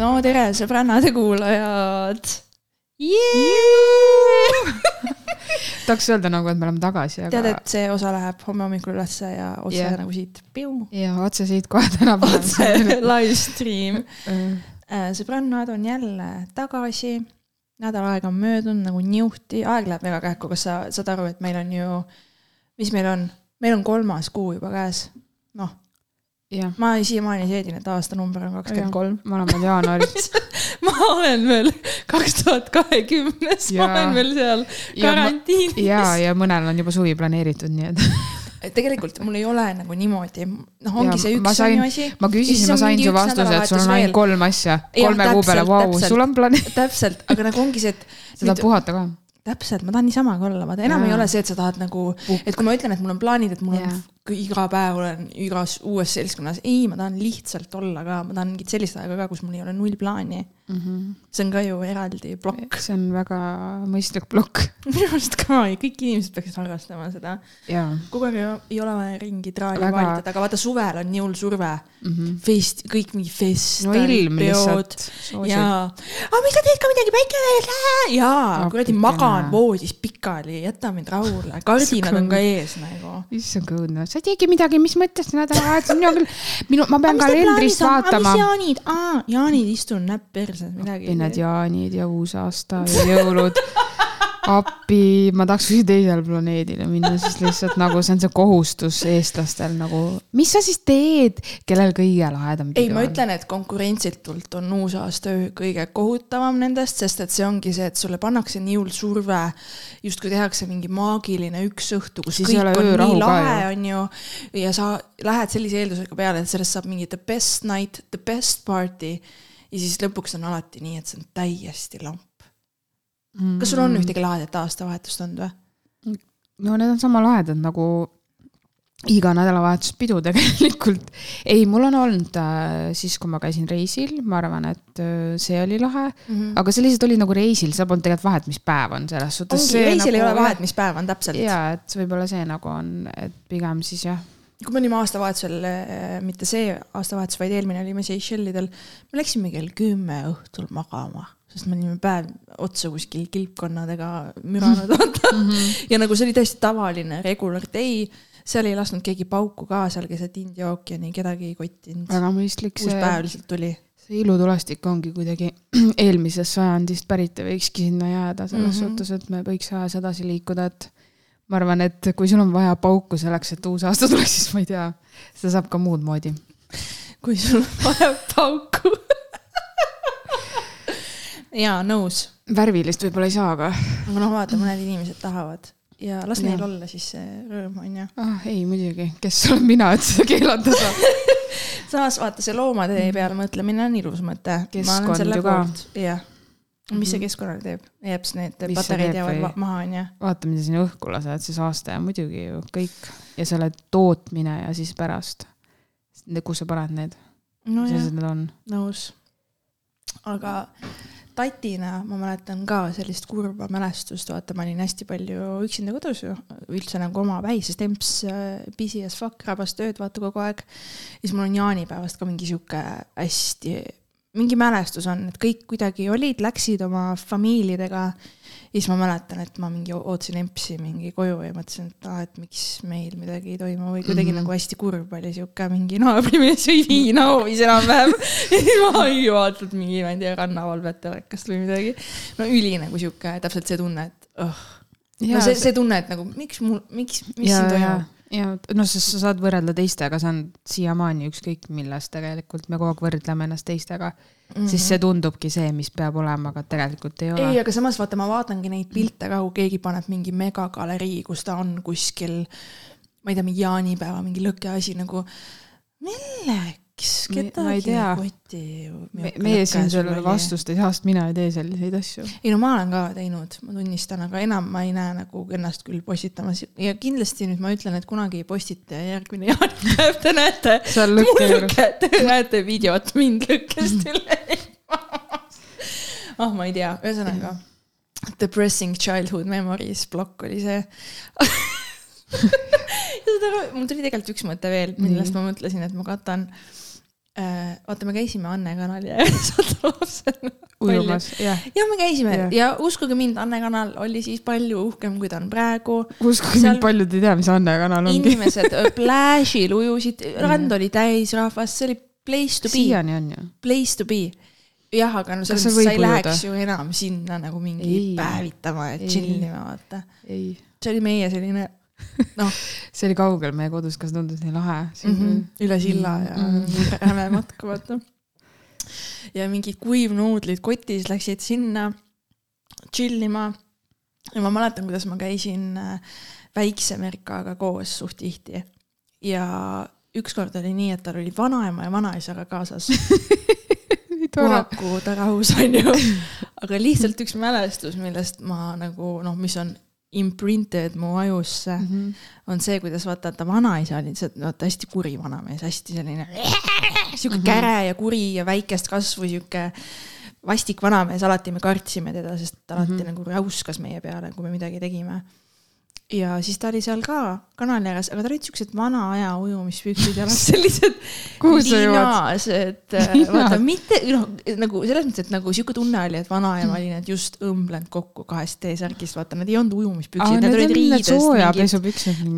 no tere, sõbrannade kuulajad. tahaks öelda nagu, et me oleme tagasi, aga. tead, et see osa läheb homme hommikul ülesse ja otse yeah. nagu siit. ja otse siit kohe tänapäeval. otse live stream äh, sõbrannad on jälle tagasi. Nädal aega on möödunud nagu niuhti, aeg läheb väga kähku, kas sa saad aru, et meil on ju, mis meil on, meil on kolmas kuu juba käes, noh ma siiamaani seedin, et aastanumber on kakskümmend kolm. me oleme jaanuaris. Ma olen veel kaks tuhat kahekümnes, ma olen veel seal karantiinis. ja, ja mõnel on juba suvi planeeritud, nii et tegelikult mul ei ole nagu niimoodi, noh, ongi ja, see üks sain, asi. ma küsisin, ma sain su vastuse, et sul on ainult kolm asja, kolme kuu peale, vau, sul on plaan. täpselt, aga nagu ongi see, et. sa tahad puhata ka täpselt, ma tahan niisama ka olla, vaata enam ja. ei ole see, et sa tahad nagu, et kui ma ütlen, et mul on plaanid, et mul ja. on iga päev olen igas uues seltskonnas, ei, ma tahan lihtsalt olla ka, ma tahan mingit sellist aega ka, kus mul ei ole null plaani mm. -hmm. see on ka ju eraldi plokk. see on väga mõistlik plokk. minu arust ka kõik inimesed peaksid harrastama seda. kogu aeg ei ole vaja ringi traali väga... vaalitada, aga vaata suvel on nii hull surve mm. -hmm. Fest, kõik mingi fest. no ilm lihtsalt. jaa, aga miks sa teed ka midagi päike veel? jaa, kuradi magan voodis pikali, jäta mind rahule, kardinad on ka ees nagu. issand kui õudne sa ei teegi midagi, mis mõttes nädalavahetus, mina küll, minu, ma pean kalendrist vaatama. mis jaanid, aa, jaanid, istun näpp perses, midagi. Need jaanid ja uusaasta ja jõulud appi, ma tahaks kuskile teisele planeedile minna, sest lihtsalt nagu see on see kohustus eestlastel nagu, mis sa siis teed, kellel kõige lahedam ei, ma on? ütlen, et konkurentsitult on uusaasta kõige kohutavam nendest, sest et see ongi see, et sulle pannakse nii hull surve, justkui tehakse mingi maagiline üks õhtu, kus siis kõik on nii lahe, on ju, ja sa lähed sellise eeldusega peale, et sellest saab mingi the best night, the best party ja siis lõpuks on alati nii, et see on täiesti lamp mm.. kas sul on ühtegi lahedat aastavahetust olnud või? no need on sama lahedad nagu iga nädalavahetuspidu tegelikult. ei, mul on olnud äh, siis, kui ma käisin reisil, ma arvan, et äh, see oli lahe mm. -hmm. aga see lihtsalt oli nagu reisil, seal polnud tegelikult vahet, mis päev on selles suhtes. ongi, reisil nagu, ei ole vahet, mis päev on täpselt. ja, et võib-olla see nagu on, et pigem siis jah kui me olime aastavahetusel, äh, mitte see aastavahetus, vaid eelmine olime Seychellidel, me läksime kell kümme õhtul magama sest me olime päev otsa kuskil kilpkonnadega müranud vaata mm. -hmm. ja nagu see oli täiesti tavaline regular day, seal ei lasknud keegi pauku ka seal keset India ookeani, kedagi ei kottinud. väga mõistlik see. uus päev lihtsalt tuli. see ilutulestik ongi kuidagi eelmisest sajandist pärit ja võikski sinna jääda selles mm -hmm. suhtes, et me võiks ajas edasi liikuda, et ma arvan, et kui sul on vaja pauku selleks, et uus aasta tuleks, siis ma ei tea, seda saab ka muud moodi. kui sul on vaja pauku jaa, nõus. värvilist võib-olla ei saa, aga. aga noh, vaata, mõned inimesed tahavad ja las ja. neil olla siis see rõõm, on ju. ah ei, muidugi, kes olen mina, et seda keelata saab samas vaata, see loomade peale mõtlemine on ilus mõte. keskkond ju ka. jah. mis see mhm. keskkonnale teeb? jeps, need mis patareid jäävad maha, on ju. vaata, mida sinna õhku lased, see saaste on muidugi ju kõik ja selle tootmine ja siis pärast. kus sa paned need? no jah, nõus. aga tatina ma mäletan ka sellist kurba mälestust, vaata, ma olin hästi palju üksinda kodus ju, üldse nagu oma väises temps, busy as fuck, rabas tööd vaata kogu aeg. siis mul on jaanipäevast ka mingi sihuke hästi, mingi mälestus on, et kõik kuidagi olid, läksid oma familiidega ja siis ma mäletan, et ma mingi ootasin empsi mingi koju ja mõtlesin, et aa ah,, et miks meil midagi ei toimu või kuidagi mm -hmm. nagu hästi kurb oli sihuke mingi naabrimees jõi viina hoovis enam-vähem ja siis ma ei vaadanud mingi, ma ei tea, rannavalvet telekast või midagi. no üli nagu sihuke, täpselt see tunne, et oh. no see, see tunne, et nagu miks mul, miks, mis ja, siin toimub ja noh, sest sa saad võrrelda teistega, see on siiamaani ükskõik milles tegelikult me kogu aeg võrdleme ennast teistega mm, -hmm. siis see tundubki see, mis peab olema, aga tegelikult ei ole. ei, aga samas vaata, ma vaatangi neid pilte ka, kui keegi paneb mingi megagalerii, kus ta on kuskil, ma ei tea, mingi jaanipäeva mingi lõkeasi nagu, milleks? Miks, kedagi ei koti ju. Me, meie siin sellele vastust ei saa, sest mina ei tee selliseid asju. ei no ma olen ka teinud, ma tunnistan, aga enam ma ei näe nagu ennast küll postitamas ja kindlasti nüüd ma ütlen, et kunagi ei postita ja järgmine jaanipäev te näete. Te näete videot mind lõkkest üle ah, ma ei tea, ühesõnaga depressing childhood memories plokk oli see ja saad aru, mul tuli tegelikult üks mõte veel, millest ma mõtlesin, et ma katan äh,. Vaata, me käisime Anne kanali ääres lapsena. ujumas, jah. ja me käisime ja. ja uskuge mind, Anne kanal oli siis palju uhkem, kui ta on praegu. uskuge Seal... mind, paljud ei tea, mis Anne kanal ongi. inimesed plääžil ujusid, rand oli täis rahvast, see oli place to be. siiani on ju. Place to be jah, aga no selles mõttes sa ei läheks ju enam sinna nagu mingi ei. päevitama ja chill ima, vaata. see oli meie selline noh. see oli kaugel meie kodust, kas tundus nii lahe mm? -hmm. üle silla ja mm -hmm. räme matk, vaata. ja mingid kuivnuudlid kotis läksid sinna chill ima. ja ma mäletan, kuidas ma käisin äh, väikse Merkaga koos suht tihti ja ükskord oli nii, et tal oli vanaema ja vanaisaga kaasas puhaku ta rahus, onju. aga lihtsalt üks mälestus, millest ma nagu noh, mis on imprinted mu ajusse mm, -hmm. on see, kuidas vaata, ta vanaisa oli lihtsalt vaata hästi kuri vanamees, hästi selline sihuke mm -hmm. käre ja kuri ja väikest kasvu, sihuke vastik vanamees, alati me kartsime teda, sest ta alati mm -hmm. nagu räuskas meie peale, kui me midagi tegime ja siis ta oli seal ka kanali ääres, aga tal olid siuksed vana aja ujumispüksid jalas, sellised linased, äh, vaata mitte noh, nagu selles mõttes, et nagu sihuke tunne oli, et vanaema oli need just õmblenud kokku kahest T-särgist, vaata, need ei olnud ujumispüksid, need olid riidest.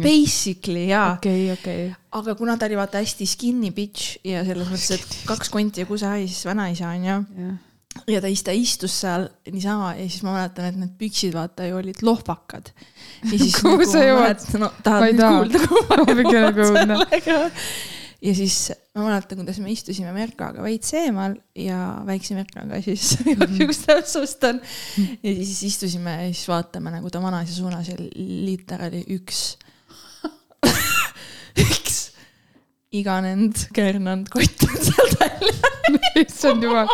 Basically jaa. okay,, okay. aga kuna ta oli vaata hästi skinny bitch ja selles mõttes, et kaks konti ja kusehais vanaisa onju yeah ja ta, ta istus seal niisama ja siis ma mäletan, et need püksid vaata ju olid lohvakad. kuhu nagu, sa jõuad? no tahad nüüd kuulda, kuhu ma jõuan sellega? ja siis ma mäletan, kuidas me istusime Merkaga veits eemal ja väikse Merkaga siis igaks täpsustan. ja siis istusime ja siis vaatame nagu ta vanaisa suunas ja liiter oli üks iganenud, kernanud kott on sealt välja issand jumal.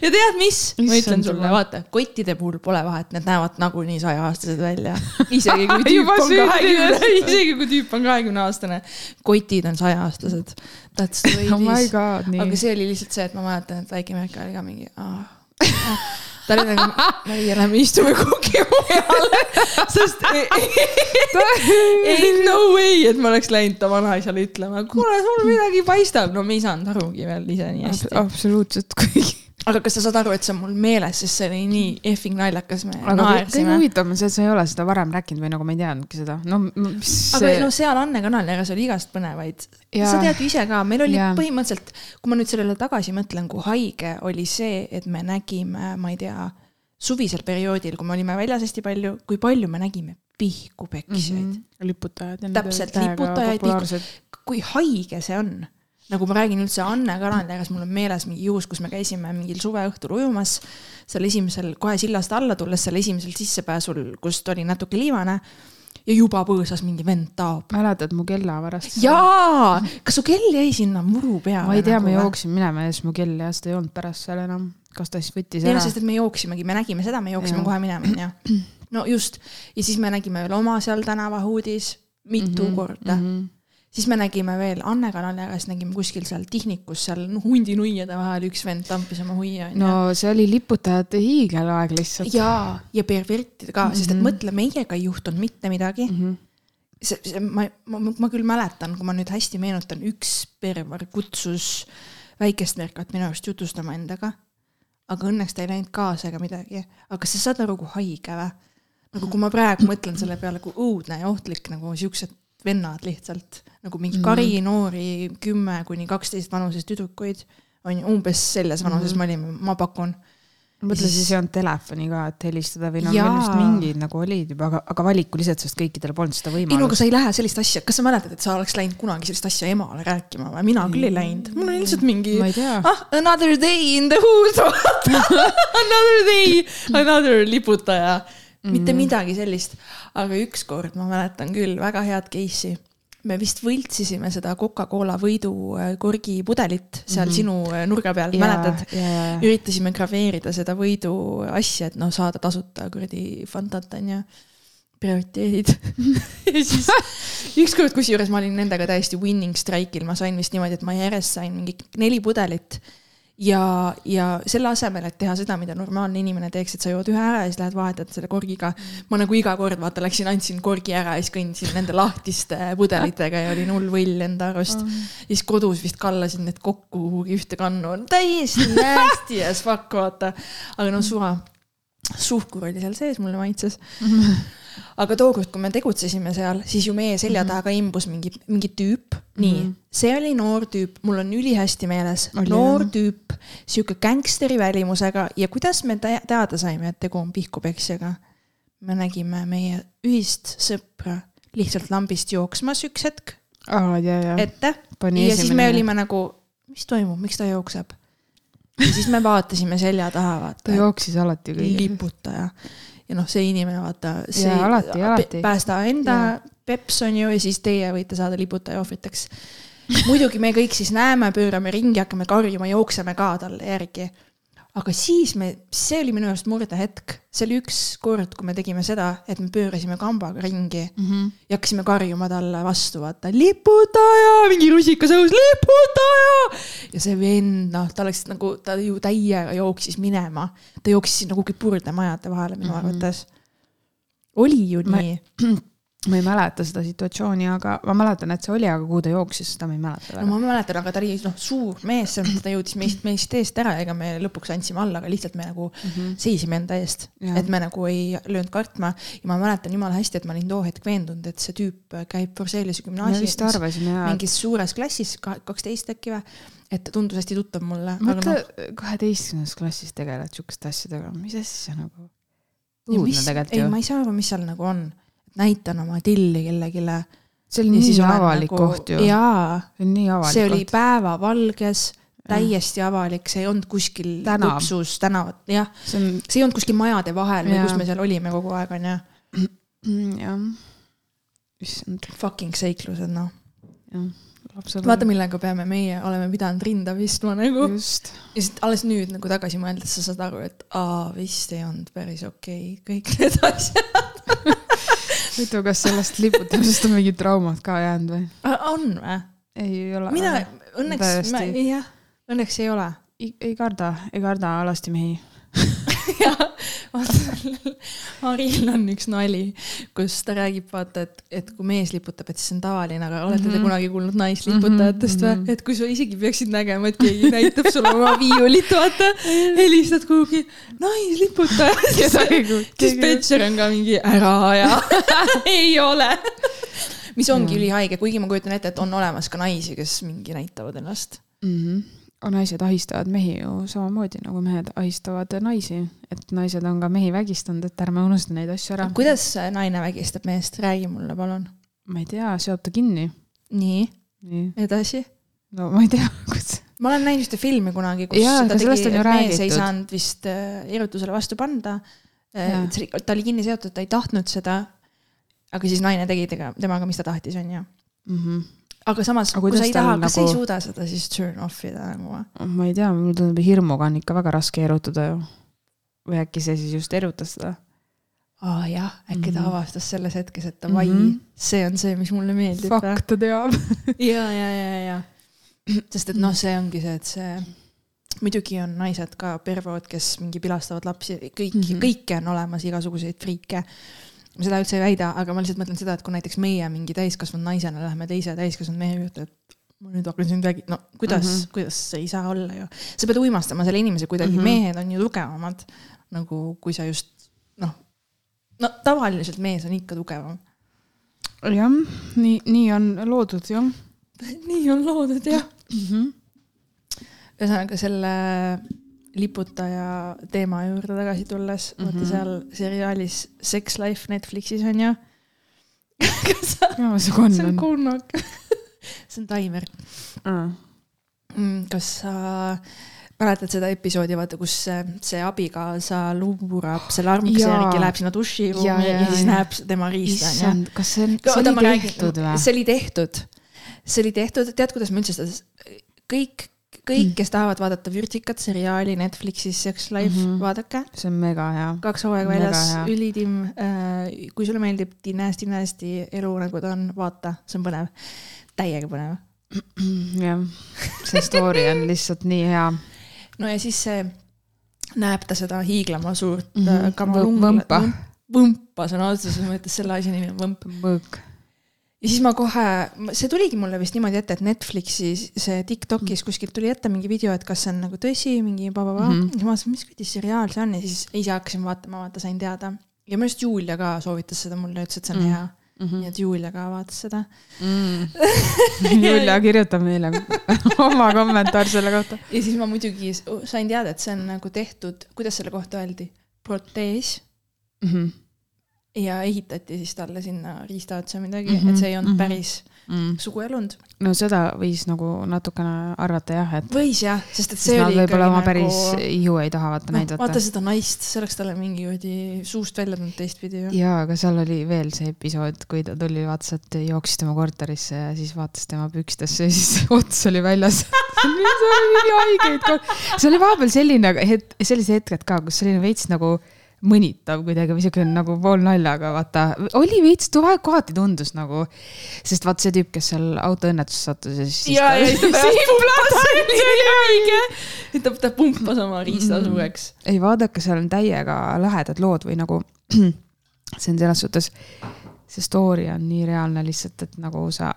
ja tead, mis? ma ütlen sulle, vaata, kottide puhul pole vahet, need näevad nagunii sajaaastased välja. isegi kui tüüp on kahekümne, isegi kui tüüp on kahekümne aastane, kotid on sajaaastased. That's the way it is oh. aga see oli lihtsalt see, et ma mäletan, et väike Merke oli ka mingi ah ta oli nagu, meie lähme istume kuhugi mujale, sest ei no way, et ma oleks läinud ta vanaisale ütlema, kuule, sul midagi paistab, no me ei saanud arugi veel ise nii hästi. absoluutselt, kuigi aga kas sa saad aru, et see on mul meeles, sest see oli nii effing naljakas, me aga naersime. kõige huvitavam on see, et sa ei ole seda varem rääkinud või nagu ma ei teadnudki seda, no mis aga see... no seal Anne kanali ääres oli igast põnevaid. sa tead ju ise ka, meil oli ja. põhimõtteliselt, kui ma nüüd sellele tagasi mõtlen, kui haige oli see, et me nägime, ma ei tea, suvisel perioodil, kui me olime väljas hästi palju, kui palju me nägime pihku peksjaid mm. -hmm. liputajad. täpselt, liputajaid, kui haige see on nagu ma räägin üldse Anne Karandegas, mul on meeles mingi juhus, kus me käisime mingil suveõhtul ujumas, seal esimesel, kohe sillast alla tulles, seal esimesel sissepääsul, kust oli natuke liivane ja juba põõsas mingi vend taob. mäletad mu kella varastas? jaa, kas su kell jäi sinna muru peale? ma ei tea nagu,, ma jooksin minema ja siis mu kell jah, seda ei olnud pärast seal enam. kas ta siis võttis ära? sest et me jooksimegi, me nägime seda, me jooksime ja. kohe minema, onju. no just, ja siis me nägime veel oma seal tänavahuudis mitu mm -hmm, korda mm. -hmm siis me nägime veel Anne kanali ääres, nägime kuskil seal Tihnikus seal noh, hundinuiade vahel üks vend tampis oma huia. no see oli liputajate hiigelaeg lihtsalt. jaa, ja pervertide ka mm, -hmm. sest et mhm. mõtle, meiega ei juhtunud mitte midagi mm. -hmm see, see, ma, ma, ma küll mäletan, kui ma nüüd hästi meenutan, üks perver kutsus väikest Merkat minu arust jutustama endaga. aga õnneks ta ei läinud kaasa ega midagi. aga kas sa saad aru, kui haige või? nagu kui ma praegu mõtlen selle peale, kui õudne ja ohtlik nagu siuksed vennad lihtsalt nagu mingi mhm. kari noori kümme kuni kaksteist vanuses tüdrukuid on ju umbes selles vanuses mm -hmm. me olime, ma pakun. mõtle, siis ei olnud telefoni ka, et helistada või noh, arust mingid nagu olid juba, aga, aga valikuliselt, sest kõikidel polnud seda võimalust. ei no aga sa ei lähe sellist asja, kas sa mäletad, et sa oleks läinud kunagi sellist asja emale rääkima või? mina küll ei läinud, mul oli lihtsalt mingi. ah, another day in the hood Another day, another liputaja mitte mm. midagi sellist. aga ükskord ma mäletan küll väga head case'i. me vist võltsisime seda Coca-Cola võidukorgi äh, pudelit seal mm -hmm. sinu äh, nurga peal, mäletad? üritasime graveerida seda võidu asja, et noh, saada tasuta kuradi Fantat onju prioriteedid ja siis ükskord, kusjuures ma olin nendega täiesti winning strike'il, ma sain vist niimoodi, et ma järjest sain mingi neli pudelit ja, ja selle asemel, et teha seda, mida normaalne inimene teeks, et sa jood ühe ära ja siis lähed vahetad selle korgiga. ma nagu iga kord vaata läksin, andsin korgi ära ja siis kõndisin nende lahtiste pudelitega ja olin hull võll enda arust mm. siis kodus vist kallasin need kokku kuhugi ühte kannu, täiesti nasty as fuck vaata. aga no suva, suhkur oli seal sees, mulle maitses mm. -hmm aga tookord, kui me tegutsesime seal, siis ju meie selja mhm. taha ka imbus mingi, mingi tüüp. nii mm, -hmm. see oli noor tüüp, mul on ülihästi meeles, noor jah. tüüp, sihuke gängsteri välimusega ja kuidas me teada saime, et tegu on pihkupeksjaga? me nägime meie ühist sõpra lihtsalt lambist jooksmas üks hetk oh, ette Pani ja siis me olime nagu, mis toimub, miks ta jookseb? Ja siis me vaatasime selja taha, vaata. ta jooksis alati kõigil. liputaja ja noh, see inimene vaata, see ja, alati, alati. päästa enda ja. peps on ju ja siis teie võite saada liputaja ohvriteks. muidugi me kõik siis näeme, pöörame ringi, hakkame karjuma, jookseme ka talle järgi aga siis me, see oli minu arust murdehetk, see oli üks kord, kui me tegime seda, et me pöörasime kambaga ringi mm -hmm. ja hakkasime karjuma talle vastu, vaata, liputaja, mingi rusikasõus, liputaja. ja see vend, noh, ta oleks nagu, ta ju täiega jooksis minema, ta jooksis sinna kuhugi purdemajade vahele minu mm -hmm. arvates. oli ju nii ma ei mäleta seda situatsiooni, aga ma mäletan, et see oli, aga kuhu ta jooksis, seda ma ei mäleta. no ma mäletan, aga ta oli noh, suur mees, selles mõttes ta jõudis meist, meist eest ära, ega me lõpuks andsime alla, aga lihtsalt me nagu mm -hmm. seisime enda eest. et me nagu ei löönud kartma ja ma mäletan jumala hästi, et ma olin too hetk veendunud, et see tüüp käib Forseliuse gümnaasiumis. mingis suures klassis, kaksteist äkki või et tundus hästi tuttav mulle. mõtle no,, kaheteistkümnendas klassis tegeled sihukeste asjadega, mis asja nagu. ei, ma ei saa aru, mis seal nagu on näitan oma tilli kellelegi. see oli nii avalik nagu, koht ju. jaa. see on nii avalik see oli päevavalges, täiesti avalik, see ei olnud kuskil luksus tänavat, jah. see on, see ei olnud kuskil majade vahel või kus me seal olime kogu aeg, onju. jah. issand. Fucking seiklused, noh. jah vaata, millega peame meie, oleme pidanud rinda pistma nagu. ja siis alles nüüd nagu tagasi mõeldes sa saad aru, et aa, vist ei olnud päris okei okay, kõik need asjad huvitav, kas sellest liputamisest on mingid traumad ka jäänud või? on või? ei ole. mina õnneks, jah, õnneks ei ole. ei karda, ei karda alasti mehi jah, vaata, Haril on üks nali, kus ta räägib, vaata, et, et kui mees liputab, et siis see on tavaline, aga olete mm -hmm. te mhm. kunagi kuulnud naisliputajatest või mm -hmm.? et kui sa isegi peaksid nägema, et keegi näitab sulle oma viiulit, vaata, helistad kuhugi, naisliputaja. siis Petser on ka mingi ära aja ei ole mis ongi ülihaige, kuigi ma kujutan ette, et on olemas ka naisi, kes mingi näitavad ennast mm. -hmm naised ahistavad mehi ju samamoodi nagu mehed ahistavad naisi, et naised on ka mehi vägistanud, et ärme unusta neid asju ära. kuidas naine vägistab meest, räägi mulle palun. ma ei tea, seob ta kinni. nii, nii., edasi? no ma ei tea, kus. ma olen näinud ühte filmi kunagi, kus Jaa, ta tegi, mees ei saanud vist äh, erutusele vastu panna. Äh, ta oli kinni seotud, ta ei tahtnud seda. aga siis naine tegi temaga, mis ta tahtis, onju mm -hmm aga samas, kui sa ei taha, kas nagu... ei suuda seda siis turn off ida nagu või? ma ei tea, mulle tundub, hirmuga on ikka väga raske erutuda ju. või äkki see siis just erutas seda? aa ah, jah, äkki mm -hmm. ta mhm. avastas selles hetkes, et davai mm, -hmm. see on see, mis mulle meeldib. Fuck, ta teab ja, ja, ja, ja. sest et noh, see ongi see, et see muidugi on naised ka pervod, kes mingi pilastavad lapsi, kõiki mm, -hmm. kõike on olemas, igasuguseid friike ma seda üldse ei väida, aga ma lihtsalt mõtlen seda, et kui näiteks meie mingi täiskasvanud naisena läheme teise täiskasvanud mehe juurde, et ma nüüd hakkan sind vägi-, no kuidas mm, -hmm. kuidas see ei saa olla ju. sa pead uimastama selle inimese kuidagi mm, -hmm. mehed on ju tugevamad. nagu kui sa just noh, no tavaliselt mees on ikka tugevam. jah, nii, nii on loodud jah. nii on loodud jah mm -hmm.. ühesõnaga selle liputaja teema juurde tagasi tulles mm, -hmm. vaata mhm. seal seriaalis Sex Life Netflixis on ju see on kurnok see on taimer uh.. kas sa mäletad seda episoodi, vaata, kus see, abikaasa luurab selle armukese järgi, läheb sinna duširuumi ja, ja, ja siis ja. näeb tema riista, onju. kas see on, see oli tehtud või? see oli tehtud, see oli tehtud, tead, kuidas ma üldse seda, kõik kõik, kes tahavad vaadata vürtsikat seriaali Netflixis Sex Life mm, -hmm. vaadake. see on mega hea. kaks hooaega väljas, ülitimm äh,. kui sulle meeldib Dynasty Nasty elu nagu ta on, vaata, see on põnev, täiega põnev. jah, see story on lihtsalt nii hea. no ja siis see, näeb ta seda hiiglama suurt Mhm. mm -hmm. kamalungla Võmpa. võmpa sõna otseses mõttes, selle asja nimi on võmp. mõõk. Ja siis ma kohe, see tuligi mulle vist niimoodi ette, et Netflixis see Tiktokis kuskilt tuli ette mingi video, et kas see on nagu tõsi, mingi ba-ba-ba mm. -hmm. ja ma mõtlesin, mis kuradi seriaal see on ja siis ise hakkasin vaatama, vaata sain teada. ja minu arust Julia ka soovitas seda mulle, ütles, et see on mm. -hmm. hea. nii et Julia ka vaatas seda. Mm. Julia kirjutab meile oma kommentaar selle kohta. ja siis ma muidugi sain teada, et see on nagu tehtud, kuidas selle kohta öeldi, protees Mhm. Ja ehitati siis talle sinna riista otsa midagi mm, -hmm. et see ei olnud mm Mhm. -hmm. päris Mm. suguelund. no seda võis nagu natukene arvata jah, et võis jah, sest et sest see nad oli võib-olla oma nagu... päris ihu ei taha vaata noh, näidata vaata. seda naist, see oleks talle mingi kuradi suust välja tulnud teistpidi ju. jaa, aga seal oli veel see episood, kui ta tuli, vaatas, et jooksis tema korterisse ja siis vaatas tema pükstesse ja siis ots oli väljas. see oli nii haigeid, see oli vahepeal selline het-, sellised hetked ka, kus selline veits nagu mõnitav kuidagi või siuke nagu pool naljaga, vaata, oli veits, kohati tundus nagu, sest vaata see tüüp, kes seal autoõnnetusse sattus ja siis. ja, ja siis ta pumpas, see oli õige. ta, ta pumpas oma riista Mhm. suureks. ei vaadake, seal on täiega lahedad lood või nagu see on selles suhtes, see story on nii reaalne lihtsalt, et nagu sa,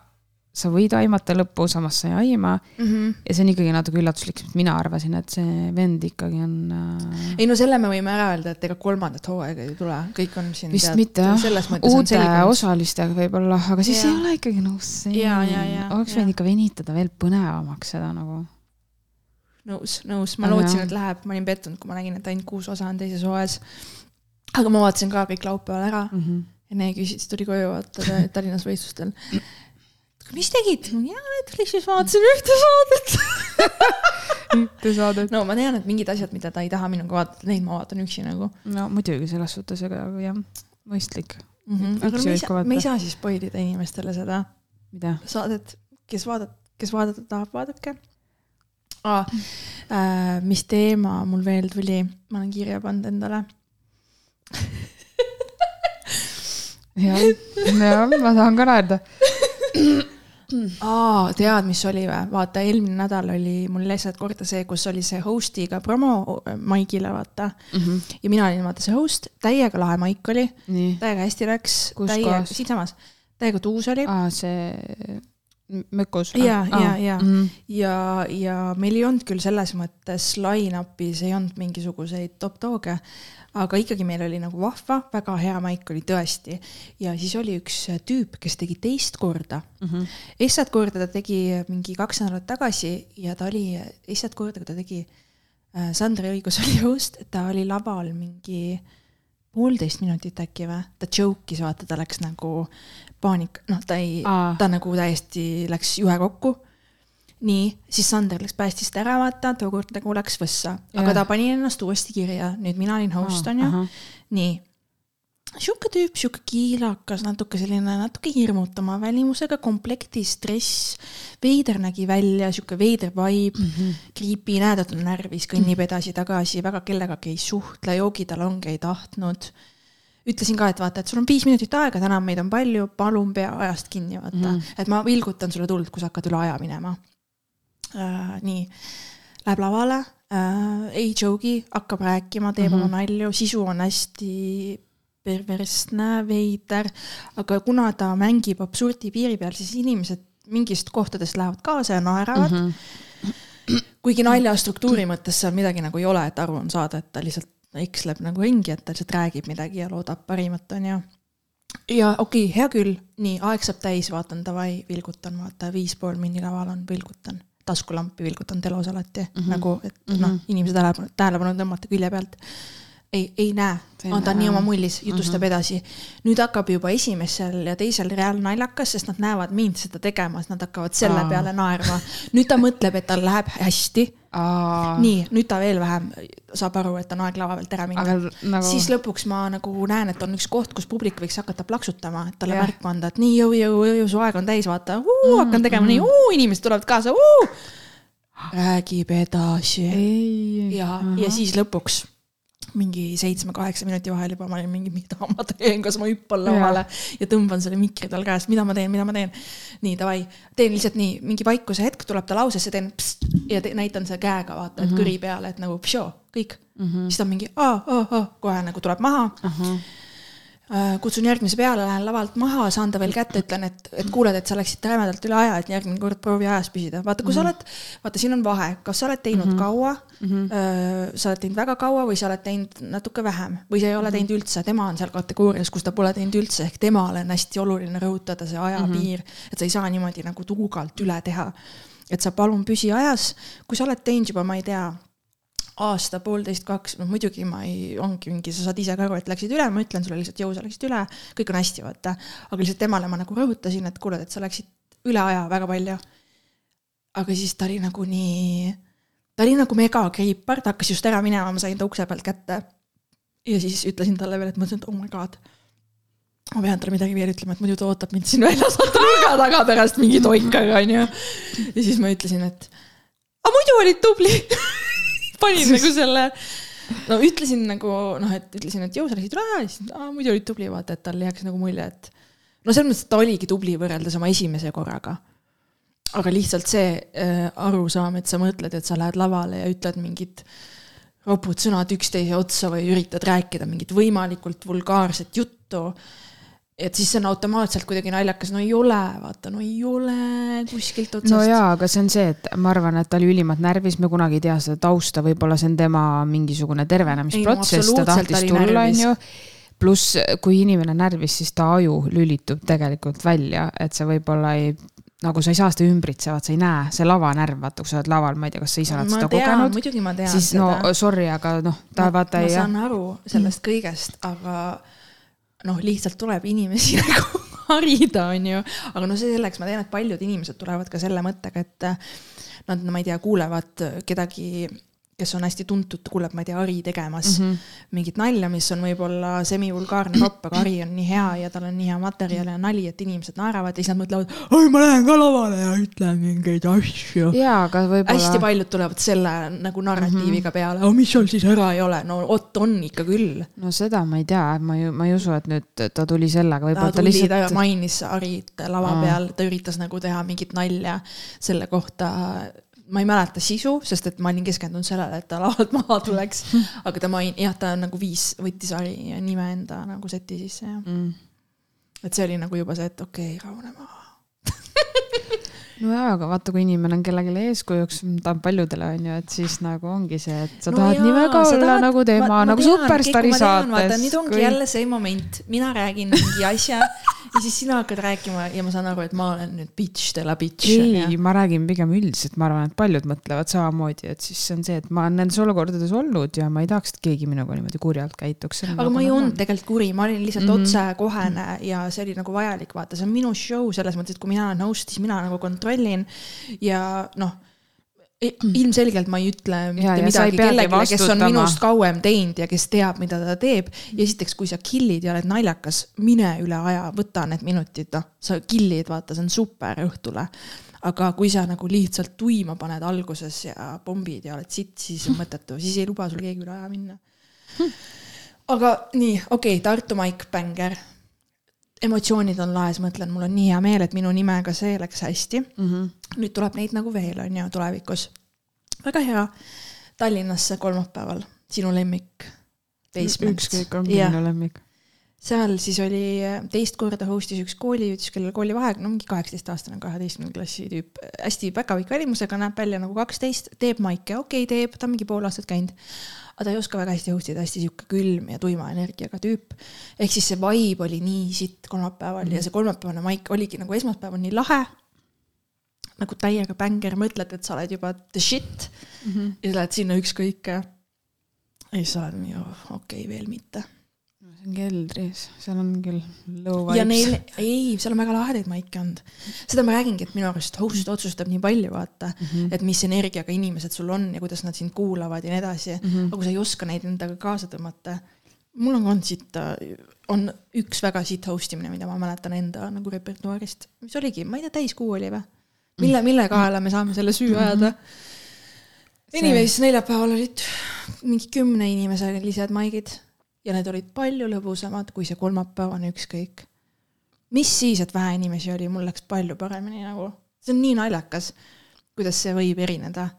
sa võid aimata lõppu, samas sa ei aima Mhm. ja see on ikkagi natuke üllatuslik, sest mina arvasin, et see vend ikkagi on äh, ei no selle me võime ära öelda, et ega kolmandat hooaega ei tule, kõik on siin. vist mitte jah, selles mõttes on uute osalistega võib-olla, aga siis Jaa. ei ole ikkagi nõus oleks võinud ikka venitada veel põnevamaks seda nagu. nõus, nõus, ma lootsin, et läheb, ma olin pettunud, kui ma nägin, et ainult kuus osa on teises hooajas. aga ma vaatasin ka kõik laupäeval ära Mm -hmm. enne küsis, siis tuli koju vaata ta- Tallinnas võistlustel. Mis tegid? jaa, Netflixis vaatasin ühte saadet. Te saadet. no ma tean, et mingid asjad, mida ta ei taha minuga vaadata, neid ma vaatan üksi nagu no muidugi selles suhtes, aga jah, mõistlik. mm. -hmm. Aga me ei saa, me ei saa siis spoil ida inimestele seda saadet, kes vaadat-, kes vaadata tahab, vaadake ah,. Äh, mis teema mul veel tuli, ma olen kirja pannud endale. jah, jah, ma tahan ka naerda. aa, tead, mis oli või? vaata, eelmine nädal oli mul lihtsalt korda see, kus oli see host'iga promo Maigile, vaata. ja mina olin vaata see host, täiega lahe maik oli, täiega hästi läks. Kus kohas? siinsamas, täiega tuus oli aa, see Mökus. Jaa, jaa, jaa. Mhm. ja, ja meil ei olnud küll selles mõttes line-up'is ei olnud mingisuguseid top dog'e, aga ikkagi meil oli nagu vahva, väga hea maik oli tõesti. ja siis oli üks tüüp, kes tegi teist korda. Mhm. esimest korda ta tegi mingi kaks nädalat tagasi ja ta oli, esimest korda, kui ta tegi, Sandri õigus oli just, ta oli laval mingi poolteist minutit äkki või, ta joke'is, vaata, ta läks nagu paanika, noh, ta ei ta nagu täiesti läks juhe kokku. nii, siis Sander läks päästist ära, vaata, tookord nagu läks võssa, aga ta pani ennast uuesti kirja, nüüd mina olin host, onju. nii, sihuke tüüp, sihuke kiilakas, natuke selline natuke hirmutama välimusega, komplekti stress, veider nägi välja, sihuke veider vibe mm, Mhm. -hmm. creepy, näed, et on närvis, kõnnib edasi-tagasi, väga kellegagi ei suhtle, joogitalonge ei tahtnud. Ütlesin ka, et vaata, et sul on viis minutit aega, täna meid on palju, palun pea ajast kinni, vaata mm, Mhm. -hmm. et ma vilgutan sulle tuld, kui sa hakkad üle aja minema äh,. nii, läheb lavale äh,, ei joke'i, hakkab rääkima, teeb mm -hmm. oma nalju, sisu on hästi perversne, veider, aga kuna ta mängib absurdi piiri peal, siis inimesed mingist kohtadest lähevad kaasa ja naeravad mm. Mhm. -hmm. kuigi nalja struktuuri mõttes seal midagi nagu ei ole, et aru on saada, et ta lihtsalt eksleb nagu ringi, et ta lihtsalt räägib midagi ja loodab parimat, onju. ja okei okay,, hea küll, nii aeg saab täis, vaatan davai, vilgutan, vaata viis pool minni laval on, vilgutan, taskulampi vilgutan telos alati mm, Mhm. -hmm. nagu, et mm Mhm. -hmm. noh, inimese tähelepanu, tähelepanu tõmmata külje pealt. ei, ei näe, on ta nii oma mullis, jutustab mm Mhm. -hmm. edasi. nüüd hakkab juba esimesel ja teisel real naljakas, sest nad näevad mind seda tegemas, nad hakkavad selle Aa. peale naerma. nüüd ta mõtleb, et tal läheb hästi. nii, nüüd ta veel vähem saab aru, et on aeg lava pealt ära minna. Nagu siis lõpuks ma nagu näen, et on üks koht, kus publik võiks hakata plaksutama, et talle märku anda, et nii jõu, jõu, jõu, su aeg on täis, vaata, hakkan tegema mm. nii, inimesed tulevad kaasa, räägib edasi. Ja, ja siis lõpuks mingi seitsme-kaheksa minuti vahel juba ma olin mingi, mida ma teen, kas ma hüppan lavale ja. ja tõmban selle mikri tal käest, mida ma teen, mida ma teen. nii davai, teen lihtsalt nii, mingi vaikuse hetk tuleb ta lausesse, teen pst, ja te, näitan selle käega vaata, et -hmm. kõri peale, et nagu pšoo, kõik mm. -hmm. siis ta on mingi aa, aa, aa, kohe nagu tuleb maha uh. -huh kutsun järgmise peale, lähen lavalt maha, saan ta veel kätte, ütlen, et, et kuuled, et sa läksid rämedalt üle aja, et järgmine kord proovi ajas püsida. vaata, kui mm -hmm. sa mhm. oled, vaata, siin on vahe, kas sa oled teinud mm -hmm. kaua mm, -hmm. sa oled teinud väga kaua või sa oled teinud natuke vähem või sa ei ole mhm. teinud üldse, tema on seal kategoorias, kus ta pole teinud üldse, ehk temale on hästi oluline rõhutada see ajapiir mm, -hmm. et sa ei saa niimoodi nagu tuugalt üle teha. et sa palun püsi ajas, kui sa oled teinud juba, ma ei tea aasta, poolteist, kaks, noh muidugi ma ei, ongi mingi, sa saad ise ka aru, et läksid üle, ma ütlen sulle lihtsalt, jõu, sa läksid üle, kõik on hästi, vaata. aga lihtsalt temale ma nagu rõhutasin, et kuule, et sa läksid üle aja väga palju. aga siis ta oli nagu nii, ta oli nagu megakriipar, ta hakkas just ära minema, ma sain ta ukse pealt kätte. ja siis ütlesin talle veel, et ma mõtlesin, et oh my god ma pean talle midagi veel ütlema, et muidu ta ootab mind siin väljas nurga taga pärast mingi toikaga, onju. ja siis ma ütlesin, et aga muidu olid tubli panin nagu selle, no ütlesin nagu noh, et ütlesin, et jõu, sa läksid aja ja siis aa, muidu olid tubli, vaata, et tal jääks nagu mulje, et no selles mõttes, et ta oligi tubli võrreldes oma esimese korraga. aga lihtsalt see äh, arusaam, et sa mõtled, et sa lähed lavale ja ütled mingid ropud sõnad üksteise otsa või üritad rääkida mingit võimalikult vulgaarset juttu et siis on automaatselt kuidagi naljakas, no ei ole, vaata, no ei ole kuskilt otsast. no jaa, aga see on see, et ma arvan, et ta oli ülimalt närvis, me kunagi ei tea seda tausta, võib-olla see on tema mingisugune tervenemisprotsess, ta tahtis tulla, onju. pluss, kui inimene on närvis, siis ta aju lülitub tegelikult välja, et see võib-olla ei nagu sa ei saa seda ümbritsevat, sa ei näe, see lavanärv, vaata, kui sa oled laval, ma ei tea, kas sa ise oled seda tean, kogenud. siis seda. no sorry, aga noh, ta ma, vaata ei. ma saan aru sellest kõigest, aga noh, lihtsalt tuleb inimesi nagu harida, on ju. aga no see selleks, ma tean, et paljud inimesed tulevad ka selle mõttega, et nad, no ma ei tea, kuulevad kedagi kes on hästi tuntud, kuuleb, ma ei tea, Ari tegemas mm -hmm. mingit nalja, mis on võib-olla semivulgaarne ropp, aga Ari on nii hea ja tal on nii hea materjal ja nali, et inimesed naeravad ja siis nad mõtlevad, oi, ma lähen ka lavale ja ütlen mingeid asju. jaa, aga võib-olla. hästi paljud tulevad selle nagu narratiiviga -hmm. peale, aga mis seal siis ära ei ole, no vot on ikka küll. no seda ma ei tea, ma ju, ma ei usu, et nüüd ta tuli sellega, võib-olla ta, ta lihtsalt. ta mainis Arit lava Aa. peal, ta üritas nagu teha mingit nalja selle kohta ma ei mäleta sisu, sest et ma olin keskendunud sellele, et ta lavalt maha tuleks. aga ta main-, jah, ta nagu viis, võttis Ari nime enda nagu seti sisse, jah mm.. et see oli nagu juba see, et okei okay,, rahune maha nojaa, aga vaata, kui inimene on kellelegi eeskujuks, ta on paljudele, on ju, et siis nagu ongi see, et sa no tahad jaa, nii väga olla tahad, nagu tema, nagu superstaari saates. nüüd ongi kui... jälle see moment, mina räägin mingi asja ja siis sina hakkad rääkima ja ma saan aru, et ma olen nüüd bitch de la bitch. ei, ma räägin pigem üldiselt, ma arvan, et paljud mõtlevad samamoodi, et siis on see, et ma olen nendes olukordades olnud ja ma ei tahaks, et keegi minuga niimoodi kurjalt käituks. aga nagu ma ei olnud tegelikult kuri, ma olin lihtsalt mm -hmm. otsekohene ja see oli nagu vajalik, vaata, see on minu show selles mõttes, et kui mina olen host, siis mina nagu kontrollin ja noh ilmselgelt ma ei ütle mitte ja, midagi kellelegi, kes on minust kauem teinud ja kes teab, mida ta teeb. ja esiteks, kui sa kill'id ja oled naljakas, mine üle aja, võta need minutid, noh, sa kill'id, vaata, see on super õhtule. aga kui sa nagu lihtsalt tuima paned alguses ja pommid ja oled sitt, siis on mõttetu, siis ei luba sul keegi üle aja minna. aga nii, okei okay,, Tartu Maik Bänger emotsioonid on laes, mõtlen, mul on nii hea meel, et minu nimega see läks hästi mm. -hmm. nüüd tuleb neid nagu veel, on ju, tulevikus. väga hea. Tallinnasse kolmapäeval, sinu lemmik. ükskõik, ongi minu lemmik. seal siis oli teist korda host'is üks kooli, ütles kellel koolivaheaeg, no mingi kaheksateistaastane, kaheteistkümnenda klassi tüüp, hästi päkapikk välimusega, näeb välja nagu kaksteist, teeb maike, okei okay, teeb, ta on mingi pool aastat käinud aga ta ei oska väga hästi host ida, hästi sihuke külm ja tuima energiaga tüüp. ehk siis see vibe oli nii sitt kolmapäeval mm -hmm. ja see kolmapäevane maik oligi nagu esmaspäeval nii lahe. nagu täiega bänger, mõtled, et sa oled juba the shit mm -hmm. ja lähed sinna ükskõik. ja siis sa oled nii, okei okay,, veel mitte see on keldris, seal on küll low vibes. ja neil, ei, seal on väga lahedaid maike olnud. seda ma räägingi, et minu arust host otsustab nii palju, vaata mm, -hmm. et mis energiaga inimesed sul on ja kuidas nad sind kuulavad ja nii edasi mm. -hmm. aga kui sa ei oska neid endaga kaasa tõmmata, mul on olnud siit, on üks väga siit host imine, mida ma mäletan enda nagu repertuaarist, mis oligi, ma ei tea, täiskuu oli või? mille, mille kaela me saame selle süü ajada mm? -hmm Anyways, neljapäeval olid mingi kümne inimeselised maigid ja need olid palju lõbusamad kui see kolmapäevane ükskõik. mis siis, et vähe inimesi oli, mul läks palju paremini nagu, see on nii naljakas, kuidas see võib erineda.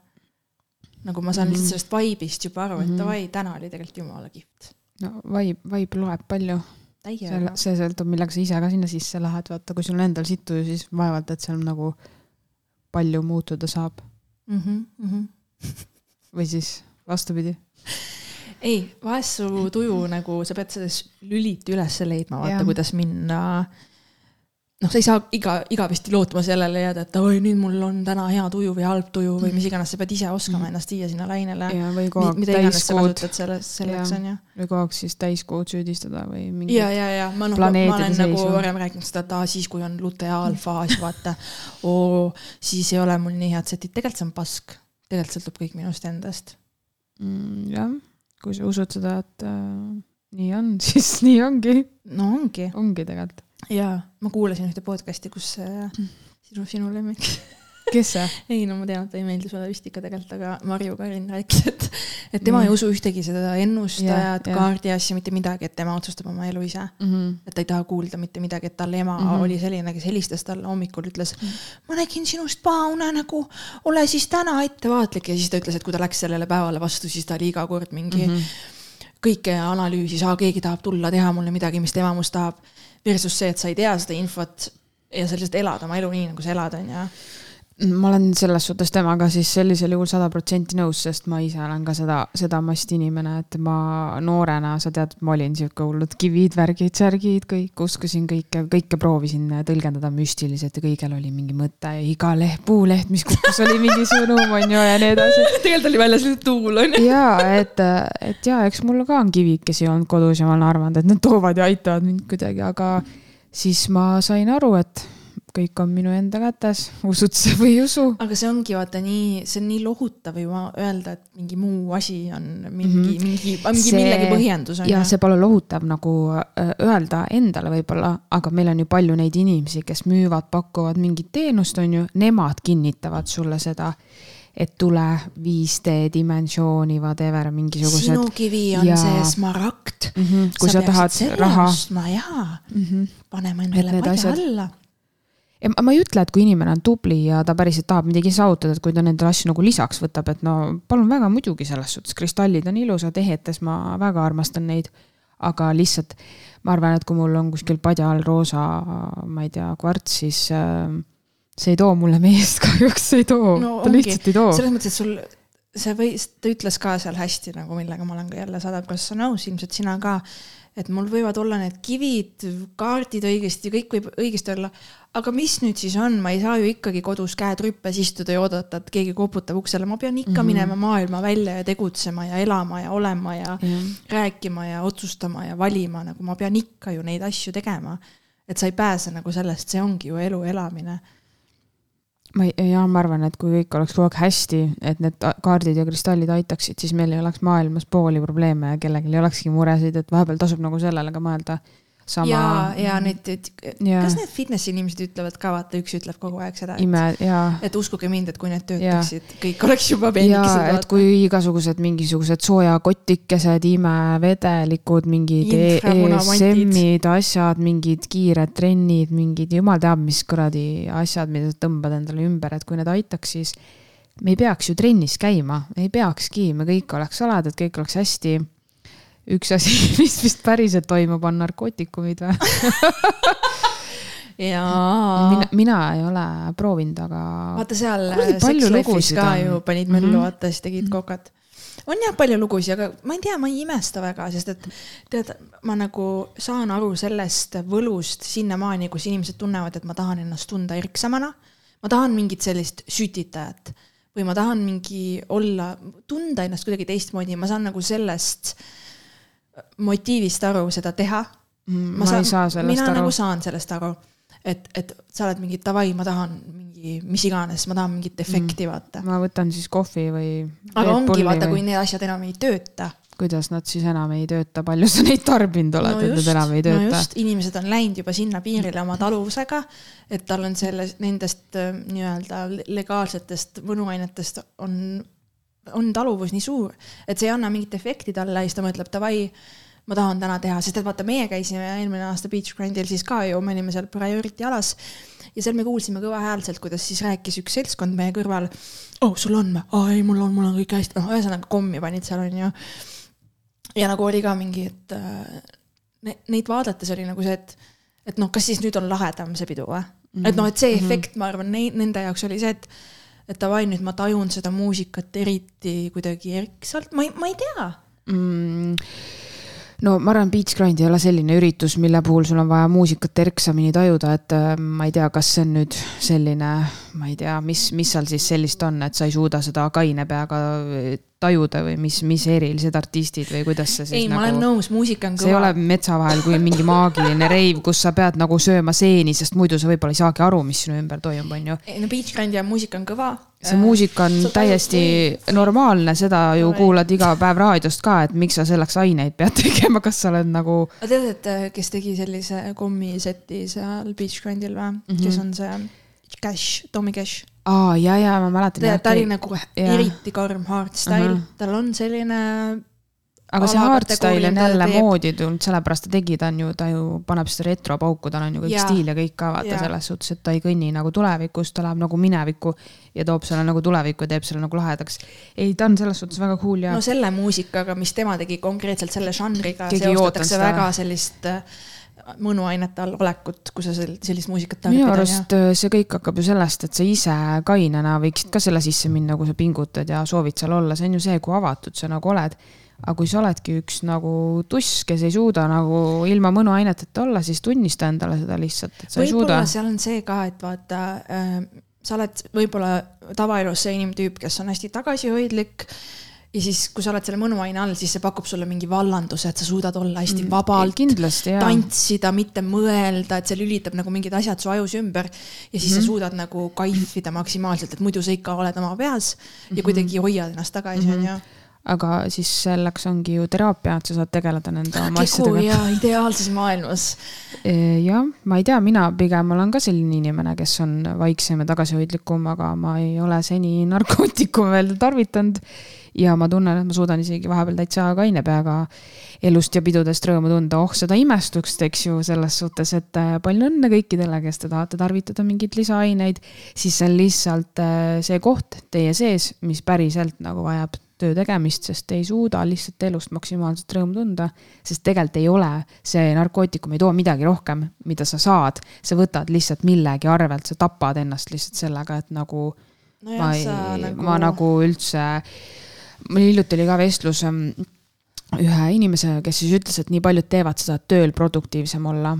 nagu ma saan mm -hmm. lihtsalt sellest vibe'ist juba aru, et mhm. davai mm -hmm., täna oli tegelikult jumala kihvt. no vibe, vibe loeb palju. see, see sõltub, millega sa ise ka sinna sisse lähed, vaata, kui sul endal sittu, siis vaevalt, et seal nagu palju muutuda saab mm. -hmm, mm -hmm või siis vastupidi? ei, vahest su tuju nagu, sa pead selles lüliti üles leidma, vaata, kuidas minna noh, sa ei saa iga, igavesti lootma sellele jääda, et oi, nüüd mul on täna hea tuju või halb tuju või mis iganes, sa pead ise oskama mm. ennast viia sinna lainele. mida iganes sa kasutad selles, selleks on ju. või kogu aeg siis täiskuud süüdistada või mingi. ja, ja, ja ma noh, ma olen seisu. nagu varem rääkinud seda, et aa, siis kui on luteaalfaas, vaata. oo, siis ei ole mul nii head setid, tegelikult see on pask tegelikult sõltub kõik minust endast mm,. jah, kui sa usud seda, et äh, nii on, siis nii ongi. no ongi. ongi tegelikult. jaa, ma kuulasin ühte podcast'i, kus äh, sinu, sinu lemmik kes see? ei no ma tean, et ta ei meeldi sulle vist ikka tegelikult, aga Marju Karin rääkis, et, et tema mm. ei usu ühtegi seda ennustajat yeah,, kaardi asja, mitte midagi, et tema otsustab oma elu ise mm. -hmm. et ta ei taha kuulda mitte midagi, et tal ema mm -hmm. oli selline, kes helistas talle hommikul, ütles mm. -hmm. ma nägin sinust pahaunenägu, ole siis täna ettevaatlik ja siis ta ütles, et kui ta läks sellele päevale vastu, siis ta oli iga kord mingi mm -hmm. kõike analüüsis, aa keegi tahab tulla teha mulle midagi, mis tema must tahab. Versus see, et sa ei tea seda infot ja sa lihtsalt elad oma elu nii, nagu sa elad, on ju ma olen selles suhtes temaga siis sellisel juhul sada protsenti nõus, sest ma ise olen ka seda, seda masti inimene, et ma noorena, sa tead, ma olin sihuke hullud kivid, värgid, särgid, kõik, uskusin kõike, kõike proovisin tõlgendada müstiliselt ja kõigil oli mingi mõte ja iga leht, puuleht, mis kukkus, oli mingi sõnum, on ju, ja nii edasi. tegelikult oli väljas tuul, on ju. ja, et, et ja, eks mul ka on kivikesi olnud kodus ja ma olen arvanud, et nad toovad ja aitavad mind kuidagi, aga siis ma sain aru, et kõik on minu enda kätes, usud sa või ei usu. aga see ongi vaata nii, see on nii lohutav ju öelda, et mingi muu asi on mingi mm, -hmm. mingi, mingi see, millegi põhjendus on. ja see pole lohutav nagu äh, öelda endale võib-olla, aga meil on ju palju neid inimesi, kes müüvad, pakuvad mingit teenust, on ju, nemad kinnitavad sulle seda et tule 5D dimensiooni, whatever, mingisugused. sinu kivi on ja... see smaragd mm. -hmm. kui sa, sa tahad raha. jaa mm, -hmm. paneme endale padja asjad... alla ja ma ei ütle, et kui inimene on tubli ja ta päriselt tahab midagi saavutada, et kui ta nendele asju nagu lisaks võtab, et no palun väga, muidugi selles suhtes, kristallid on ilusad, ehetes ma väga armastan neid. aga lihtsalt ma arvan, et kui mul on kuskil padja all roosa, ma ei tea, kvarts, siis äh, see ei too mulle meest kahjuks, ei too no,, ta ongi. lihtsalt ei too. selles mõttes, et sul see või, ta ütles ka seal hästi nagu, millega ma olen ka jälle sada prossa nõus, ilmselt sina ka et mul võivad olla need kivid, kaardid õigesti, kõik võib õigesti olla, aga mis nüüd siis on, ma ei saa ju ikkagi kodus käed rüppes istuda ja oodata, et keegi koputab uksele, ma pean ikka mm -hmm. minema maailma välja ja tegutsema ja elama ja olema ja mm -hmm. rääkima ja otsustama ja valima, nagu ma pean ikka ju neid asju tegema. et sa ei pääse nagu sellest, see ongi ju elu elamine ma ei, jaa, ma arvan, et kui kõik oleks kogu aeg hästi, et need kaardid ja kristallid aitaksid, siis meil ei oleks maailmas pooli probleeme ja kellelgi ei olekski muresid, et vahepeal tasub nagu sellele ka mõelda sama. ja, ja need, kas need fitnessi inimesed ütlevad ka, vaata, üks ütleb kogu aeg seda, et, et uskuge mind, et kui need töötaksid, kõik oleks juba peenikesed. et kui igasugused mingisugused soojakotikesed, imevedelikud, mingid ESM-id, asjad, mingid kiired trennid, mingid jumal teab, mis kuradi asjad, mida sa tõmbad endale ümber, et kui need aitaks, siis me ei peaks ju trennis käima, ei peakski, me kõik oleks saladad, kõik oleks hästi üks asi, mis vist päriselt toimub, on narkootikumid või jaa. mina, mina ei ole proovinud, aga. vaata seal Sex Life'is ka on. ju panid möllu mm -hmm. vaata, siis tegid -hmm. kokat. on jah palju lugusid, aga ma ei tea, ma ei imesta väga, sest et tead, ma nagu saan aru sellest võlust sinnamaani, kus inimesed tunnevad, et ma tahan ennast tunda erksamana. ma tahan mingit sellist sütitajat või ma tahan mingi olla, tunda ennast kuidagi teistmoodi, ma saan nagu sellest äh, motiivist aru seda teha mm,. ma, saan, saa sellest mina aru. nagu saan sellest aru, et, et sa oled mingi davai, ma tahan mingi mis iganes, ma tahan mingit efekti mm. vaata. ma võtan siis kohvi või. aga ongi vaata või..., kui need asjad enam ei tööta. kuidas nad siis enam ei tööta, palju sa neid tarbinud oled no, et nad enam ei tööta? no inimesed on läinud juba sinna piirile oma taluvusega, et tal on selles, nendest äh, nii-öelda legaalsetest võnuainetest on on taluvus nii suur, et see ei anna mingit efekti talle ja siis ta mõtleb davai, ma tahan täna teha, sest et vaata, meie käisime eelmine aasta Beach Grindil siis ka ju, me olime seal Priority alas ja seal me kuulsime kõvahäälselt, kuidas siis rääkis üks seltskond meie kõrval. oh, sul on või? aa ei, mul on, mul on kõik hästi, noh, ühesõnaga kommi panid seal onju. ja nagu oli ka mingi, et äh, neid vaadates oli nagu see, et, et noh, kas siis nüüd on lahedam see pidu või mm? -hmm. et noh, et see mm -hmm. efekt, ma arvan, nende jaoks oli see, et et davai, nüüd ma tajun seda muusikat eriti kuidagi erksalt, ma ei, ma ei tea. Mm no ma arvan, Beach Grind ei ole selline üritus, mille puhul sul on vaja muusikat erksamini tajuda, et äh, ma ei tea, kas see on nüüd selline, ma ei tea, mis, mis seal siis sellist on, et sa ei suuda seda kaine peaga tajuda või mis, mis erilised artistid või kuidas see siis ei nagu,, ma olen nõus, muusika on kõva. see ei ole metsa vahel kui mingi maagiline reiv, kus sa pead nagu sööma seeni, sest muidu sa võib-olla ei saagi aru, mis sinu ümber toimub, on ju. no Beach Grandi ja muusika on kõva. see muusika on sa täiesti või... normaalne, seda ju või... kuulad iga päev raadiost ka, et miks sa selleks aineid pead tegema, kas sa oled nagu. tead, et äh, kes tegi sellise kommiseti seal Beach Grandil või mm, -hmm. kes on see Cash, Tommy Cash aa, ja, ja ma mäletan. ta, ta oli nagu ja. eriti karm hardstyle uh, -huh. tal on selline. aga see hardstyle on jälle teeb. moodi tulnud, sellepärast ta tegi, ta on ju, ta ju paneb seda retropauku, tal on ju kõik ja. stiil ja kõik ka vaata ja. selles suhtes, et ta ei kõnni nagu tulevikus, ta läheb nagu minevikku ja toob selle nagu tulevikku ja teeb selle nagu lahedaks. ei, ta on selles suhtes väga cool ja. no selle muusikaga, mis tema tegi konkreetselt selle žanriga, seostatakse väga sellist äh, mõnuainete all olekut, kui sa sellist muusikat tahad minu arust ja... Äh, see kõik hakkab ju sellest, et sa ise kainena võiksid ka selle sisse minna, kui sa pingutad ja soovid seal olla, see on ju see, kui avatud sa nagu oled. aga kui sa oledki üks nagu tuss, kes ei suuda nagu ilma mõnuaineteta olla, siis tunnista endale seda lihtsalt, et sa ei suuda. seal on see ka, et vaata äh,, sa oled võib-olla tavaelus see inimtüüp, kes on hästi tagasihoidlik äh, ja siis, kui sa oled selle mõnuaine all, siis see pakub sulle mingi vallanduse, et sa suudad olla hästi mm, vabalt kindlasti, tantsida, mitte mõelda, et see lülitab nagu mingid asjad su ajus ümber. ja siis mm -hmm. sa mhm. suudad nagu kaifida maksimaalselt, et muidu sa ikka oled oma peas ja mm -hmm. kuidagi hoiad ennast tagasi, mhm. onju aga siis selleks ongi ju teraapia, et sa saad tegeleda nende oma asjadega. ja ideaalses maailmas. E, jah, ma ei tea, mina pigem olen ka selline inimene, kes on vaiksem ja tagasihoidlikum, aga ma ei ole seni narkootikume veel tarvitanud ja ma tunnen, et ma suudan isegi vahepeal täitsa kaine peaga elust ja pidudest rõõmu tunda. oh, seda imestust, eks ju, selles suhtes, et äh, palju õnne kõikidele, kes te tahate tarvitada mingeid lisaaineid, siis see on lihtsalt äh, see koht teie sees, mis päriselt nagu vajab töö tegemist, sest te ei suuda lihtsalt elust maksimaalselt rõõmu tunda. sest tegelikult ei ole see narkootikum ei too midagi rohkem, mida sa saad, sa võtad lihtsalt millegi arvelt, sa tapad ennast lihtsalt sellega, et nagu no. ma ei, nagu... ma nagu üldse mul hiljuti oli ka vestlus ähm, ühe inimesega, kes siis ütles, et nii paljud teevad seda, et tööl produktiivsem olla.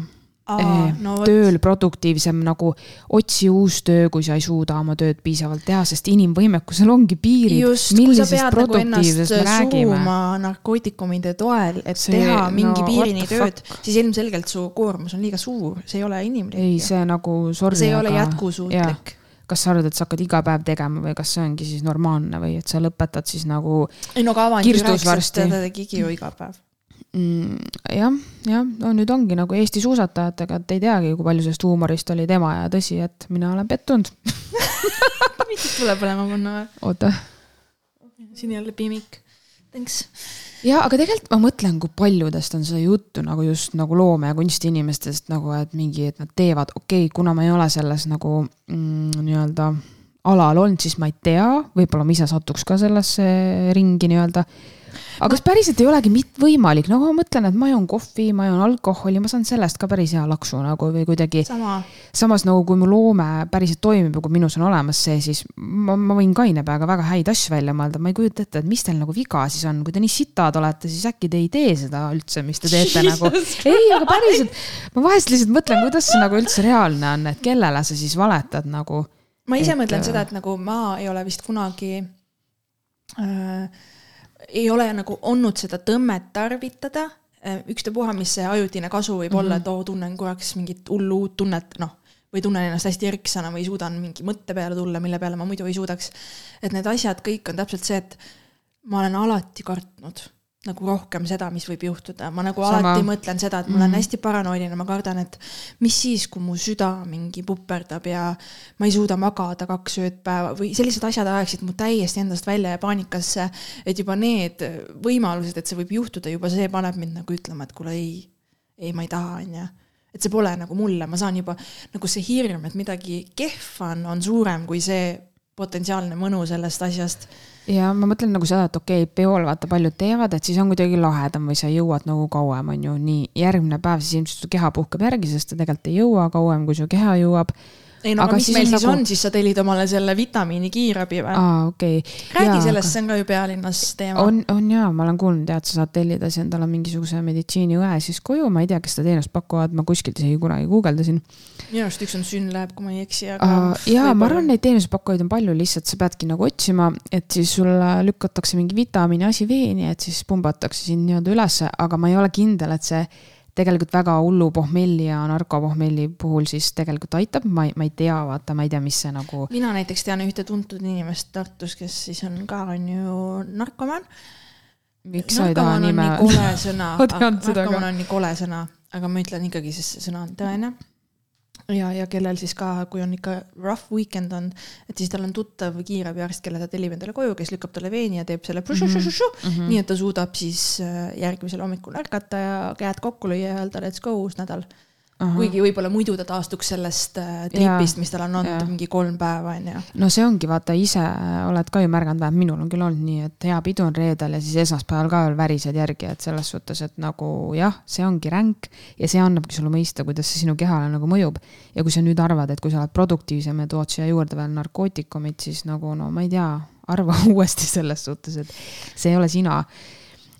Aa, no tööl produktiivsem nagu otsi uus töö, kui sa ei suuda oma tööd piisavalt teha, sest inimvõimekusel ongi piirid. just, kui sa pead nagu ennast suruma narkootikumide toel, et see, teha mingi no, piirini tööd, siis ilmselgelt su koormus on liiga suur, see ei ole inimlik. ei, see nagu sorry. see ei aga... ole jätkusuutlik kas sa arvad, et sa hakkad iga päev tegema või kas see ongi siis normaalne või et sa lõpetad siis nagu. ei no aga Avandi rääkis, et ta tegigi ju iga päev mm,. jah, jah, no nüüd ongi nagu Eesti suusatajatega, et ei teagi, kui palju sellest huumorist oli tema ja tõsi, et mina olen pettunud mitte tule põlema panna või? oota. siin jälle piimik. Thanks. Ja aga tegelikult ma mõtlen, kui paljudest on seda juttu nagu just nagu loome- ja kunstiinimestest nagu, et mingi, et nad teevad, okei okay,, kuna ma ei ole selles nagu mm, nii-öelda alal olnud, siis ma ei tea, võib-olla ma ise satuks ka sellesse ringi nii-öelda aga kas päriselt ei olegi võimalik, no ma mõtlen, et ma joon kohvi, ma joon alkoholi, ma saan sellest ka päris hea laksu nagu või kuidagi. samas nagu, kui mu loome päriselt toimib ja kui minus on olemas see, siis ma, ma võin kaine peaga väga häid asju välja mõelda, ma ei kujuta ette, et mis teil nagu viga siis on, kui te nii sitad olete, siis äkki te ei tee seda üldse, mis te teete nagu. ei, aga päriselt, ma vahest lihtsalt mõtlen, kuidas see nagu üldse reaalne on, et kellele sa siis valetad nagu. ma ise et... mõtlen seda, et nagu ma ei ole vist kunagi äh, ei ole nagu olnud seda tõmmet tarvitada, äh, ükstapuha, mis see ajutine kasu võib mm -hmm. olla, et oo, mhm. tunnen korraks mingit hullu uut tunnet, noh, või tunnen ennast hästi erksana või suudan mingi mõtte peale tulla, mille peale ma muidu ei suudaks. et need asjad kõik on täpselt see, et ma olen alati kartnud nagu rohkem seda, mis võib juhtuda, ma nagu Sama. alati mõtlen seda, et ma olen mm -hmm. hästi paranoiline, ma kardan, et mis siis, kui mu süda mingi puperdab ja ma ei suuda magada kaks ööd päeva või sellised asjad ajaksid mu täiesti endast välja ja paanikasse. et juba need võimalused, et see võib juhtuda, juba see paneb mind nagu ütlema, et kuule ei, ei, ma ei taha, onju et see pole nagu mulle, ma saan juba nagu see hirm, et midagi kehva on, on suurem kui see potentsiaalne mõnu sellest asjast ja ma mõtlen nagu seda, et okei okay,, peol vaata paljud teevad, et siis on kuidagi lahedam või sa jõuad nagu kauem, on ju, nii järgmine päev siis ilmselt su keha puhkab järgi, sest ta tegelikult ei jõua kauem, kui su keha jõuab ei no aga, aga mis meil siis nagu... on, siis sa tellid omale selle vitamiini kiirabi või? aa, okei okay.. räägi ja, sellest aga..., see on ka ju pealinnas teema. on, on jaa, ma olen kuulnud jah, et sa saad tellida siis endale mingisuguse meditsiiniõe siis koju, ma ei tea, kes seda teenust pakuvad, ma kuskilt isegi kunagi guugeldasin. minu arust üks on Synlab, kui ma ei eksi, aga uh,. jaa, ma arvan, neid teenusepakkujaid on palju, lihtsalt sa peadki nagu otsima, et siis sulle lükatakse mingi vitamiini asi veeni, et siis pumbatakse sind nii-öelda ülesse, aga ma ei ole kindel, et see tegelikult väga hullu pohmelli ja narkopohmelli puhul siis tegelikult aitab, ma ei, ma ei tea, vaata, ma ei tea, mis see nagu. mina näiteks tean ühte tuntud inimest Tartus, kes siis on ka, on ju narkomaan. miks sa ei taha nime? kole sõna narkomaan on nii kole sõna, aga ma ütlen ikkagi, sest see sõna on tõene ja, ja kellel siis ka, kui on ikka rough weekend on, et siis tal on tuttav kiirabiarst, kelle ta tellib endale koju, kes lükkab talle veeni ja teeb selle mm -hmm. nii et ta suudab siis äh, järgmisel hommikul ärgata ja käed kokku lüüa ja öelda let's go uus nädal Aha. kuigi võib-olla muidu ta taastuks sellest äh, tripist, mis tal on olnud mingi kolm päeva, onju. no see ongi, vaata ise oled ka ju märganud, vähemalt minul on küll olnud nii, et hea pidu on reedel ja siis esmaspäeval ka veel värised järgi, et selles suhtes, et nagu jah, see ongi ränk ja see annabki sulle mõista, kuidas see sinu kehale nagu mõjub. ja kui sa nüüd arvad, et kui sa oled produktiivsem ja tood siia juurde veel narkootikumid, siis nagu no ma ei tea, arva uuesti selles suhtes, et see ei ole sina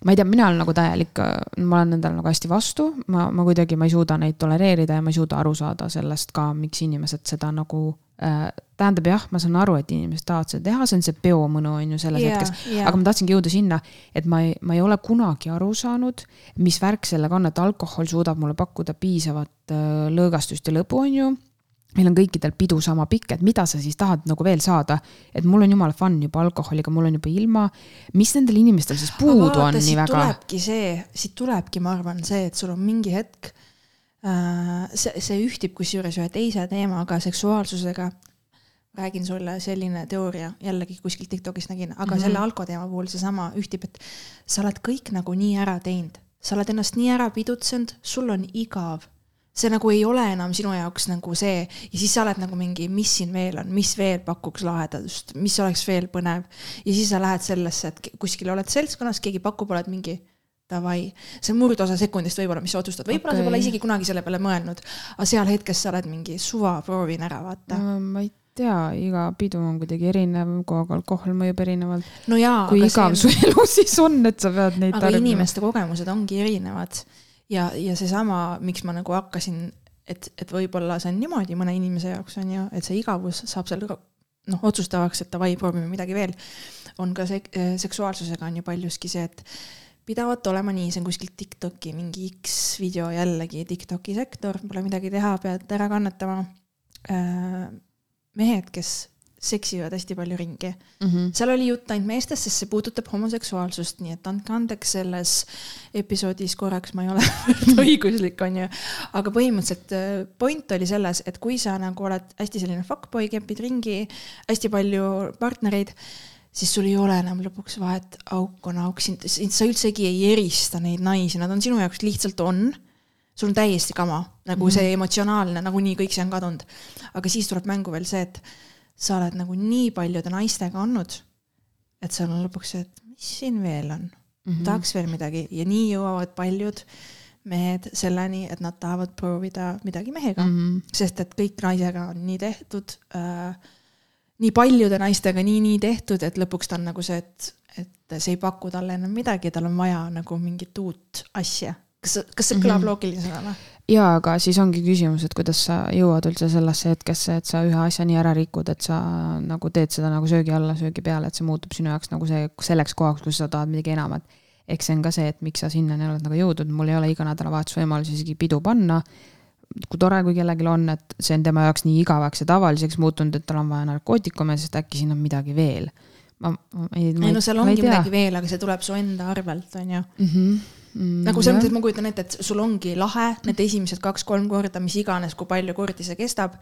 ma ei tea, mina olen nagu täielik, ma olen nendele nagu hästi vastu, ma, ma kuidagi, ma ei suuda neid tolereerida ja ma ei suuda aru saada sellest ka, miks inimesed seda nagu äh,. tähendab jah, ma saan aru, et inimesed tahavad seda teha, see on see peomõnu on ju selles yeah, hetkes yeah., aga ma tahtsingi jõuda sinna, et ma ei, ma ei ole kunagi aru saanud, mis värk sellega on, et alkohol suudab mulle pakkuda piisavat äh, lõõgastust ja lõbu, on ju meil on kõikidel pidu sama pikk, et mida sa siis tahad nagu veel saada. et mul on jumala fun juba alkoholiga, mul on juba ilma. mis nendel inimestel siis puudu vaata, on nii väga? tulebki see, siit tulebki, ma arvan, see, et sul on mingi hetk äh,. see, see ühtib kusjuures ühe teise teemaga, seksuaalsusega. räägin sulle selline teooria, jällegi kuskilt Tiktokis nägin, aga mm -hmm. selle alkoteema puhul seesama ühtib, et sa oled kõik nagu nii ära teinud, sa oled ennast nii ära pidutsenud, sul on igav see nagu ei ole enam sinu jaoks nagu see ja siis sa oled nagu mingi, mis siin veel on, mis veel pakuks lahedust, mis oleks veel põnev. ja siis sa lähed sellesse, et kuskil oled seltskonnas, keegi pakub, oled mingi davai, see on murdosa sekundist võib-olla, mis sa otsustad, võib-olla okay. sa pole isegi kunagi selle peale mõelnud, aga seal hetkes sa oled mingi suva, proovin ära, vaata no,. ma ei tea, iga pidu on kuidagi erinev, kogu aeg alkohol mõjub erinevalt. no kui igav su elu siis on, et sa pead neid aga tarbima. inimeste kogemused ongi erinevad ja, ja seesama, miks ma nagu hakkasin, et, et võib-olla see on niimoodi mõne inimese jaoks on ju, et see igavus saab seal noh, otsustavaks, et davai, proovime midagi veel. on ka see seksuaalsusega on ju paljuski see, et pidavat olema nii, see on kuskilt Tiktoki mingi X video jällegi, Tiktoki sektor, pole midagi teha, pead ära kannatama. Äh, mehed, kes seksivad hästi palju ringi mm. -hmm. seal oli jutt ainult meestest, sest see puudutab homoseksuaalsust, nii et andke andeks selles episoodis korraks ma ei ole õiguslik, onju. aga põhimõtteliselt äh, point oli selles, et kui sa nagu oled hästi selline fuckboy, kepid ringi, hästi palju partnereid, siis sul ei ole enam lõpuks vahet, auk on auk, sind, sind, sa üldsegi ei erista neid naisi, nad on sinu jaoks lihtsalt on sul on täiesti kama, nagu mm -hmm. see emotsionaalne, nagunii kõik see on kadunud. aga siis tuleb mängu veel see, et sa oled nagu nii paljude naistega olnud, et seal on lõpuks see, et mis siin veel on mm, -hmm. tahaks veel midagi ja nii jõuavad paljud mehed selleni, et nad tahavad proovida midagi mehega mm, -hmm. sest et kõik naisega on nii tehtud äh,, nii paljude naistega nii, nii tehtud, et lõpuks ta on nagu see, et, et see ei paku talle enam midagi, tal on vaja nagu mingit uut asja. Kas, kas see kõlab mm -hmm. loogilisena või? jaa, aga siis ongi küsimus, et kuidas sa jõuad üldse sellesse hetkesse, et sa ühe asja nii ära rikud, et sa nagu teed seda nagu söögi alla, söögi peale, et see muutub sinu jaoks nagu see, selleks kohaks, kus sa tahad midagi enamat. eks see on ka see, et miks sa sinnani oled nagu jõudnud, mul ei ole iga nädalavahetus võimalus isegi pidu panna. kui tore, kui kellelgi on, et see on tema jaoks nii igavaks ja tavaliseks muutunud, et tal on vaja narkootikume, sest äkki siin on midagi veel ma, ma ei, ei no seal ongi midagi veel, aga see tuleb su enda arvelt, on ju mm. -hmm. Mm, nagu selles mõttes ma kujutan ette, et sul ongi lahe need esimesed kaks-kolm korda, mis iganes, kui palju kordi see kestab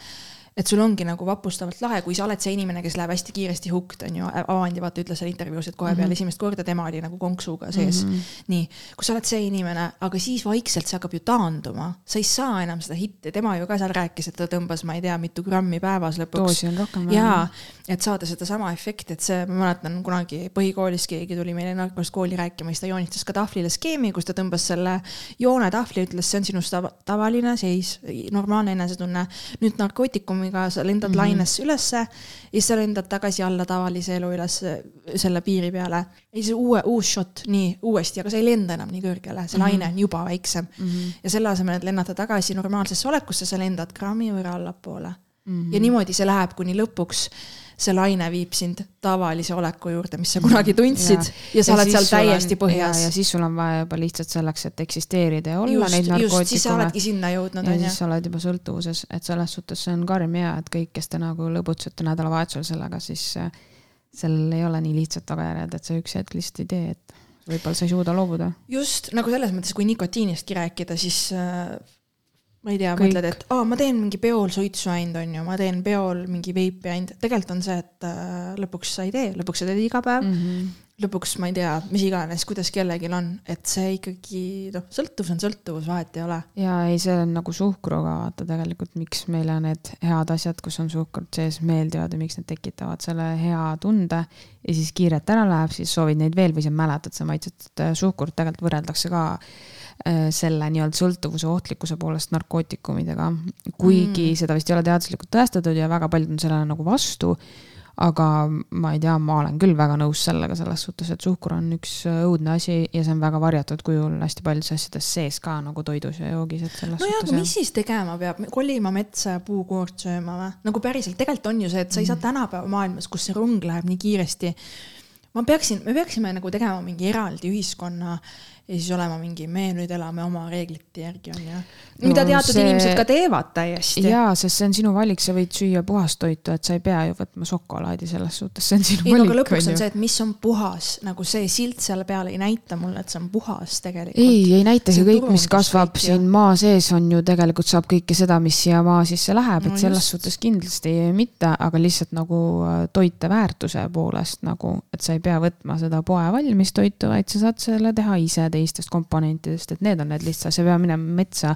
et sul ongi nagu vapustavalt lahe, kui sa oled see inimene, kes läheb hästi kiiresti hooked, on ju, Avandi vaata ütles seal intervjuus, et kohe mm -hmm. peale esimest korda tema oli nagu konksuga sees mm. -hmm. nii, kui sa oled see inimene, aga siis vaikselt see hakkab ju taanduma, sa ei saa enam seda hitti, tema ju ka seal rääkis, et ta tõmbas, ma ei tea, mitu grammi päevas lõpuks. doosi on rohkem vaja. jaa, et saada sedasama efekti, et see, ma mäletan kunagi põhikoolis keegi tuli meile narkost kooli rääkima, siis ta joonistas ka tahvlile skeemi, kus ta tõmbas selle joone tahvli, ütles, see on sinust tavaline seis, normaalne enesetunne. nüüd narkootikumi ringiga, sa lendad mm -hmm. lainesse ülesse ja siis sa lendad tagasi alla tavalise elu üles selle piiri peale. ja siis uue, uus shot, nii uuesti, aga sa ei lenda enam nii kõrgele, see mm -hmm. laine on juba väiksem mm. -hmm. ja selle asemel, et lennata tagasi normaalsesse olekusse, sa lendad grammi võrra allapoole mm. -hmm. ja niimoodi see läheb kuni lõpuks see laine viib sind tavalise oleku juurde, mis sa kunagi tundsid ja, ja sa ja oled seal täiesti on, põhjas. ja siis sul on vaja juba lihtsalt selleks, et eksisteerida ja olla just, neid narkootikume. siis sa oledki sinna jõudnud, on ju. siis sa oled juba sõltuvuses, et selles suhtes see on karm ja et kõik, kes te nagu lõbutsete nädalavahetusel sellega, siis äh, sellel ei ole nii lihtsad tagajärjed, et sa üks hetk lihtsalt ei tee, et võib-olla sa ei suuda loobuda. just nagu selles mõttes, kui nikotiinistki rääkida, siis äh, ma ei tea, mõtled, et aa oh,, ma teen mingi peol suitsu ainult, on ju, ma teen peol mingi veipi ainult. tegelikult on see, et äh, lõpuks sa ei tee, lõpuks sa teed iga päev mm. -hmm. lõpuks ma ei tea, mis iganes, kuidas kellelgi on, et see ikkagi noh, sõltuvus on sõltuvus, vahet ei ole. ja ei, see on nagu suhkruga vaata tegelikult, miks meile need head asjad, kus on suhkrut sees, meeldivad ja miks need tekitavad selle hea tunde ja siis kiirelt ära läheb, siis soovid neid veel või sa mäletad, sa maitsed äh, suhkrut, tegelikult võrreldakse ka selle nii-öelda sõltuvuse ohtlikkuse poolest narkootikumidega. kuigi mm. seda vist ei ole teaduslikult tõestatud ja väga paljud on sellele nagu vastu. aga ma ei tea, ma olen küll väga nõus sellega selles suhtes, et suhkur on üks õudne asi ja see on väga varjatud kujul hästi paljudes asjades sees ka nagu toidus ja joogis, et selles no suhtes. no ja, aga mis siis tegema peab, kolima metsa ja puukoort sööma või? nagu päriselt, tegelikult on ju see, et sa ei saa mm. tänapäeva maailmas, kus see rong läheb nii kiiresti ma peaksin, me peaksime nagu tegema mingi eraldi ühiskonna ja siis olema mingi, me nüüd elame oma reeglite järgi, on ju. mida no, teatud see... inimesed ka teevad täiesti. jaa, sest see on sinu valik, sa võid süüa puhast toitu, et sa ei pea ju võtma šokolaadi selles suhtes, see on sinu ei, valik. lõpuks on, on see, et mis on puhas, nagu see silt seal peal ei näita mulle, et see on puhas tegelikult. ei, ei näita see kõik, mis kasvab kõik, siin maa sees, on ju tegelikult saab kõike seda, mis siia maa sisse läheb no,, et selles just. suhtes kindlasti mitte, aga lihtsalt nagu äh, toiteväärtuse poolest nagu, et sa ei pea võtma seda poe valmis toitu, vaid sa saad selle teha ise teistest komponentidest, et need on need lihtsalt, sa ei pea minema metsa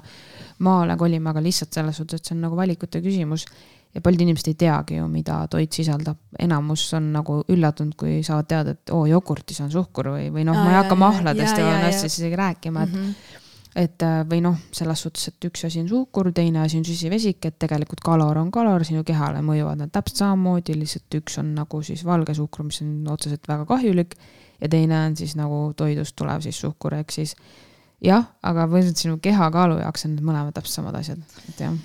maale kolima, aga lihtsalt selles suhtes, et see on nagu valikute küsimus. ja paljud inimesed ei teagi ju, mida toit sisaldab, enamus on nagu üllatunud, kui saavad teada, et oo, jogurtis on suhkur või, või noh, ma ei hakka mahladest ja, ja, ja asjadest isegi rääkima, et mm. -hmm et äh, või noh, selles suhtes, et üks asi on suhkur, teine asi on süsivesik, et tegelikult kalor on kalor, sinu kehale mõjuvad nad täpselt samamoodi, lihtsalt üks on nagu siis valge suhkur, mis on otseselt väga kahjulik ja teine on siis nagu toidust tulev siis suhkur, ehk siis jah, aga põhimõtteliselt sinu kehakaalu jaoks on need mõlemad täpselt samad asjad, et jah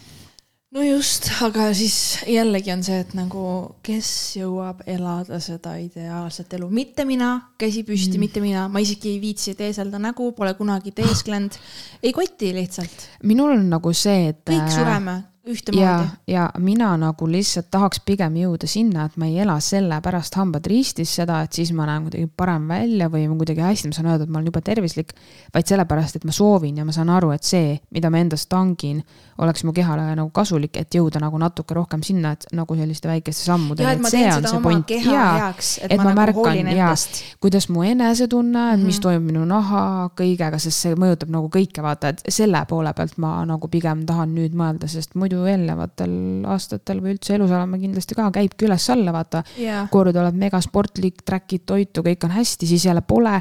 no just, aga siis jällegi on see, et nagu, kes jõuab elada seda ideaalset elu, mitte mina, käsi püsti mm., mitte mina, ma isegi ei viitsi teeselda nägu, pole kunagi teesklenud, ei koti lihtsalt. minul on nagu see, et. kõik sureme, ühtemoodi. ja, mina nagu lihtsalt tahaks pigem jõuda sinna, et ma ei ela sellepärast hambad ristis seda, et siis ma näen kuidagi parem välja või kuidagi hästi, ma saan öelda, et ma olen jube tervislik. vaid sellepärast, et ma soovin ja ma saan aru, et see, mida ma endast tangin, oleks mu kehale nagu kasulik, et jõuda nagu natuke rohkem sinna, et nagu selliste väikeste sammudeni. et see on see point. ja, et ma, ma nagu märkan ja kuidas mu enesetunne, et mm -hmm. mis mhm. toimub minu naha kõigega, sest see mõjutab nagu kõike, vaata, et selle poole pealt ma nagu pigem tahan nüüd mõelda, sest muidu muidu eelnevatel aastatel või üldse elus olema kindlasti ka, käibki üles-alla, vaata yeah.. kord oled megasportlik, track'id toitu, kõik on hästi, siis jälle pole.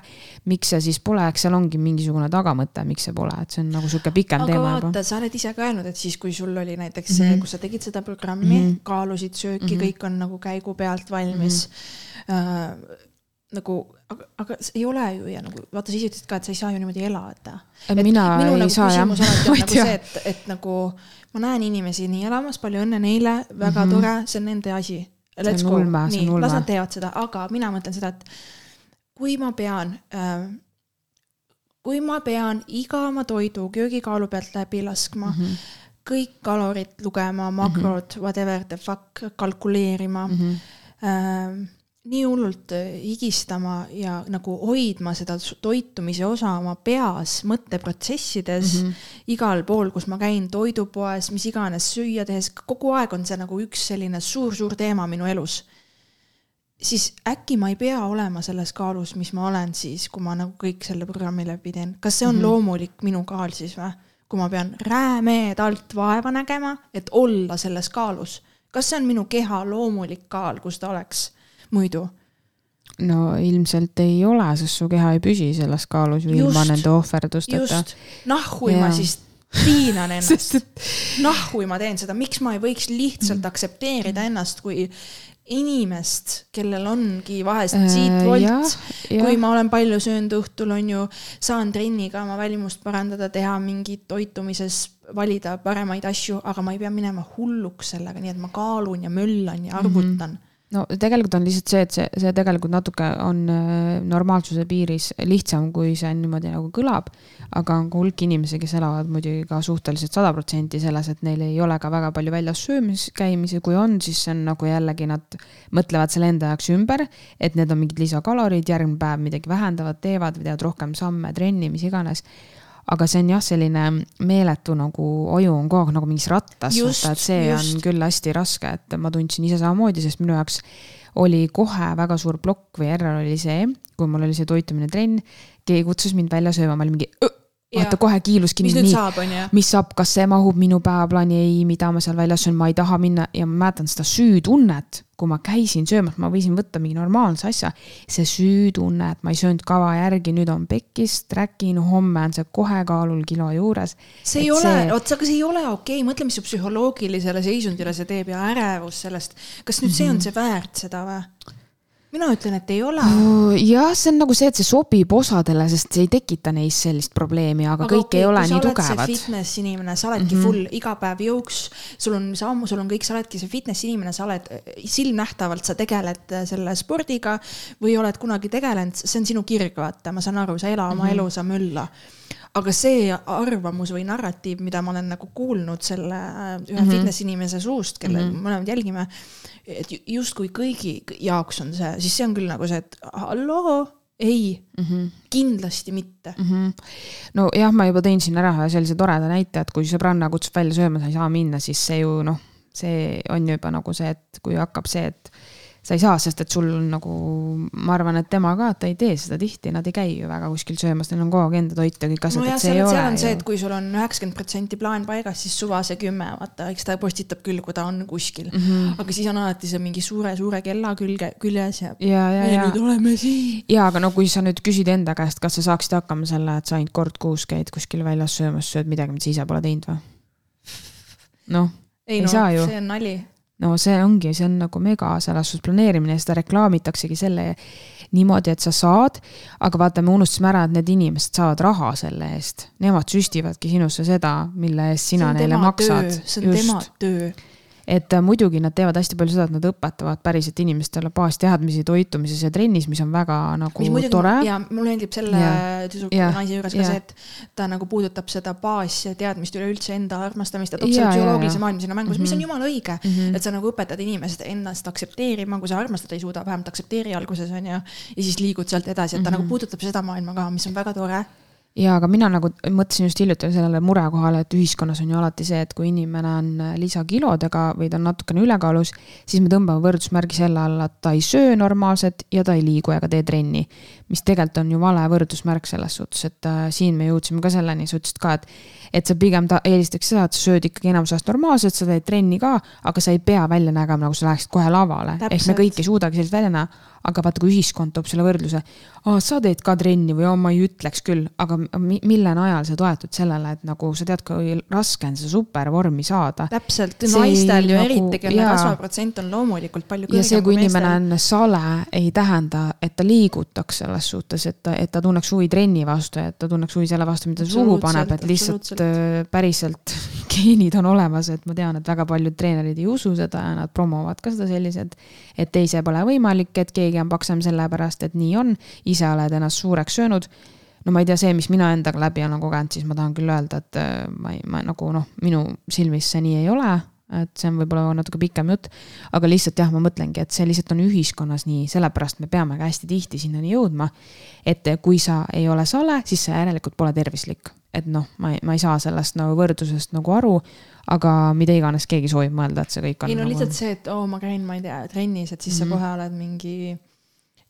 miks see siis pole, eks seal ongi mingisugune tagamõte, miks see pole, et see on nagu sihuke pikem aga teema vaata, sa oled ise ka öelnud, et siis, kui sul oli näiteks see mm, -hmm. kus sa tegid seda programmi mm, -hmm. kaalusid sööki mm, -hmm. kõik on nagu käigu pealt valmis mm. -hmm. Nagu, aga, aga ei ole ju ja nagu vaata, sa ise ütlesid ka, et sa ei saa ju niimoodi elada. mina minu, ei nagu, saa jah. nagu see, et, et nagu ma näen inimesi nii elamas, palju õnne neile, väga mm -hmm. tore, see on nende asi. Let's go, nii, las nad teevad seda, aga mina mõtlen seda, et kui ma pean äh, kui ma pean iga oma toidu köögikaalu pealt läbi laskma mm, -hmm. kõik kalorid lugema, makrod mm, -hmm. whatever the fuck, kalkuleerima mm. -hmm. Äh, nii hullult äh, higistama ja nagu hoidma seda toitumise osa oma peas, mõtteprotsessides mm, -hmm. igal pool, kus ma käin, toidupoes, mis iganes süüa tehes, kogu aeg on see nagu üks selline suur-suur teema minu elus. siis äkki ma ei pea olema selles kaalus, mis ma olen siis, kui ma nagu kõik selle programmi läbi teen, kas see on mm -hmm. loomulik minu kaal siis või? kui ma pean räämedalt vaeva nägema, et olla selles kaalus, kas see on minu keha loomulik kaal, kus ta oleks? Muidu? no ilmselt ei ole, sest su keha ei püsi selles kaalus ju ilma nende ohverdusteta. just, nahhui ma siis piinan ennast. Et... nahhui ma teen seda, miks ma ei võiks lihtsalt aktsepteerida ennast kui inimest, kellel ongi vahest siit-volt äh,, kui ma olen palju söönud õhtul, on ju, saan trenniga oma välimust parandada, teha mingit toitumises, valida paremaid asju, aga ma ei pea minema hulluks sellega, nii et ma kaalun ja möllan ja arvutan. Mm. -hmm no tegelikult on lihtsalt see, et see, see tegelikult natuke on äh, normaalsuse piiris lihtsam, kui see niimoodi nagu kõlab. aga on ka hulk inimesi, kes elavad muidugi ka suhteliselt sada protsenti selles, et neil ei ole ka väga palju väljas söömis käimisi, kui on, siis see on nagu jällegi nad mõtlevad selle enda jaoks ümber. et need on mingid lisakalorid, järgmine päev midagi vähendavad, teevad või teevad rohkem samme, trenni, mis iganes aga see on jah, selline meeletu nagu aju on kogu aeg nagu mingis rattas, vaata, et see just. on küll hästi raske, et ma tundsin ise samamoodi, sest minu jaoks oli kohe väga suur plokk või error oli see, kui mul oli see toitumine trenn, keegi kutsus mind välja sööma, ma olin mingi vaata kohe kiilus kinni. mis nüüd saab, on ju? mis saab, kas see mahub minu päevaplaani, ei, mida ma seal väljas söön, ma ei taha minna ja ma mäletan seda süütunnet, kui ma käisin söömas, ma võisin võtta mingi normaalse asja. see süütunne, et ma ei söönud kava järgi, nüüd on pekkis, träkin, homme on see kohe kaalul kilo juures. see ei et ole see..., oot, aga see ei ole okei okay., mõtle, mis su psühholoogilisele seisundile see teeb ja ärevus sellest. kas nüüd mm -hmm. see on mhm. see väärt seda või? Mina ütlen, et ei ole. jah, see on nagu see, et see sobib osadele, sest see ei tekita neis sellist probleemi, aga, aga kõik okay, ei ole nii tugevad. fitness inimene, sa oledki mm -hmm. full iga päev jõuks, sul on sammu, sul on kõik, sa oledki see fitness inimene, sa oled silmnähtavalt, sa tegeled selle spordiga või oled kunagi tegelenud, see on sinu kirg, vaata, ma saan aru, sa ela oma mm -hmm. elu, sa mölla aga see arvamus või narratiiv, mida ma olen nagu kuulnud selle ühe mm -hmm. fitness inimese suust, kelle mm -hmm. mõlemad jälgime, et justkui kõigi jaoks on see, siis see on küll nagu see, et halloo, ei mm, -hmm. kindlasti mitte mm. -hmm. no jah, ma juba tõin siin ära ühe sellise toreda näite, et kui sõbranna kutsub välja sööma, sa ei saa minna, siis see ju noh, see on ju juba nagu see, et kui hakkab see, et sa ei saa, sest et sul on nagu, ma arvan, et tema ka, ta ei tee seda tihti, nad ei käi ju väga kuskil söömas, neil on kogu aeg enda toit ja kõik asjad no, et see ei ole. seal on see, et kui sul on üheksakümmend protsenti plaan paigas, siis suva see kümme, vaata, eks ta postitab küll, kui ta on kuskil mm. -hmm. aga siis on alati see mingi suure-suure kella külge, küljes ja, ja, ja, ja nüüd oleme siin. ja, aga no kui sa nüüd küsid enda käest, kas sa saaksid hakkama selle, et sa ainult kord kuus käid kuskil väljas söömas, sööd midagi, mida sa ise pole teinud või? noh, ei, ei no, saa ju. see on nali no see ongi, see on nagu mega selles suhtes planeerimine ja seda reklaamitaksegi selle niimoodi, et sa saad, aga vaata, me unustasime ära, et need inimesed saavad raha selle eest. Nemad süstivadki sinusse seda, mille eest sina neile maksad. see on Just. tema töö et äh, muidugi nad teevad hästi palju seda, et nad õpetavad päriselt inimestele baasteadmisi toitumises ja trennis, mis on väga nagu muidugi, tore. ja mulle meeldib selle tüdruku naise juures ka see, et ta nagu puudutab seda baasteadmist üleüldse enda armastamist ja toob selle psühholoogilise maailma sinna mängu mm, -hmm. mis on mhm. jumala õige mm, -hmm. et sa nagu õpetad inimest ennast aktsepteerima, kui sa armastada ei suuda, vähemalt aktsepteeri alguses on ju, ja siis liigud sealt edasi, et ta mm -hmm. nagu puudutab seda maailma ka, mis on väga tore ja aga mina nagu mõtlesin just hiljuti sellele murekohale, et ühiskonnas on ju alati see, et kui inimene on lisakilodega või ta on natukene ülekaalus, siis me tõmbame võrdusmärgi selle alla, et ta ei söö normaalselt ja ta ei liigu ega tee trenni. Mis tegelikult on ju vale võrdusmärk selles suhtes, et äh, siin me jõudsime ka selleni, sa ütlesid ka, et et sa pigem ta eelistaks seda, et sa sööd ikkagi enamus ajast normaalselt, sa teed trenni ka, aga sa ei pea välja nägema, nagu sa läheksid kohe lavale. ehk me kõik ei suudagi selliselt välja näha, aga vaata, kui ühiskond toob selle võrdluse, sa teed ka trenni või ma ei ütleks küll, aga mille najal sa toetud sellele, et nagu sa tead, kui raske on seda supervormi saada. täpselt, naistel ju nagu, eriti, kelle rasvaprotsent on loomulikult palju kõrgem ja see, kui inimene on sale, ei tähenda, et ta liigutaks selles suhtes, et ta, et ta tunneks huvi trenni vastu ja et ta tunneks huvi selle vastu, mida ta suhu paneb, et lihtsalt äh, päriselt geenid on olemas, et ma tean, et väga paljud treenerid ei usu seda ja nad promovad ka seda sellised, et ei, see pole võimalik, et keegi on paksem sellepärast, et nii on, ise oled ennast suureks söönud. no ma ei tea, see, mis mina endaga läbi olen kogenud, siis ma tahan küll öelda, et äh, ma ei, ma nagu noh, minu silmis see nii ei ole et see on võib-olla natuke pikem jutt. aga lihtsalt jah, ma mõtlengi, et see lihtsalt on ühiskonnas nii, sellepärast me peamegi hästi tihti sinnani jõudma. et kui sa ei ole sale, siis sa järelikult pole tervislik. et noh, ma ei, ma ei saa sellest nagu võrdlusest nagu aru, aga mida iganes keegi soovib mõelda, et see kõik on. ei no nagu... lihtsalt see, et oo oh,, ma käin, ma ei tea, trennis, et siis mm -hmm. sa mhm. kohe oled mingi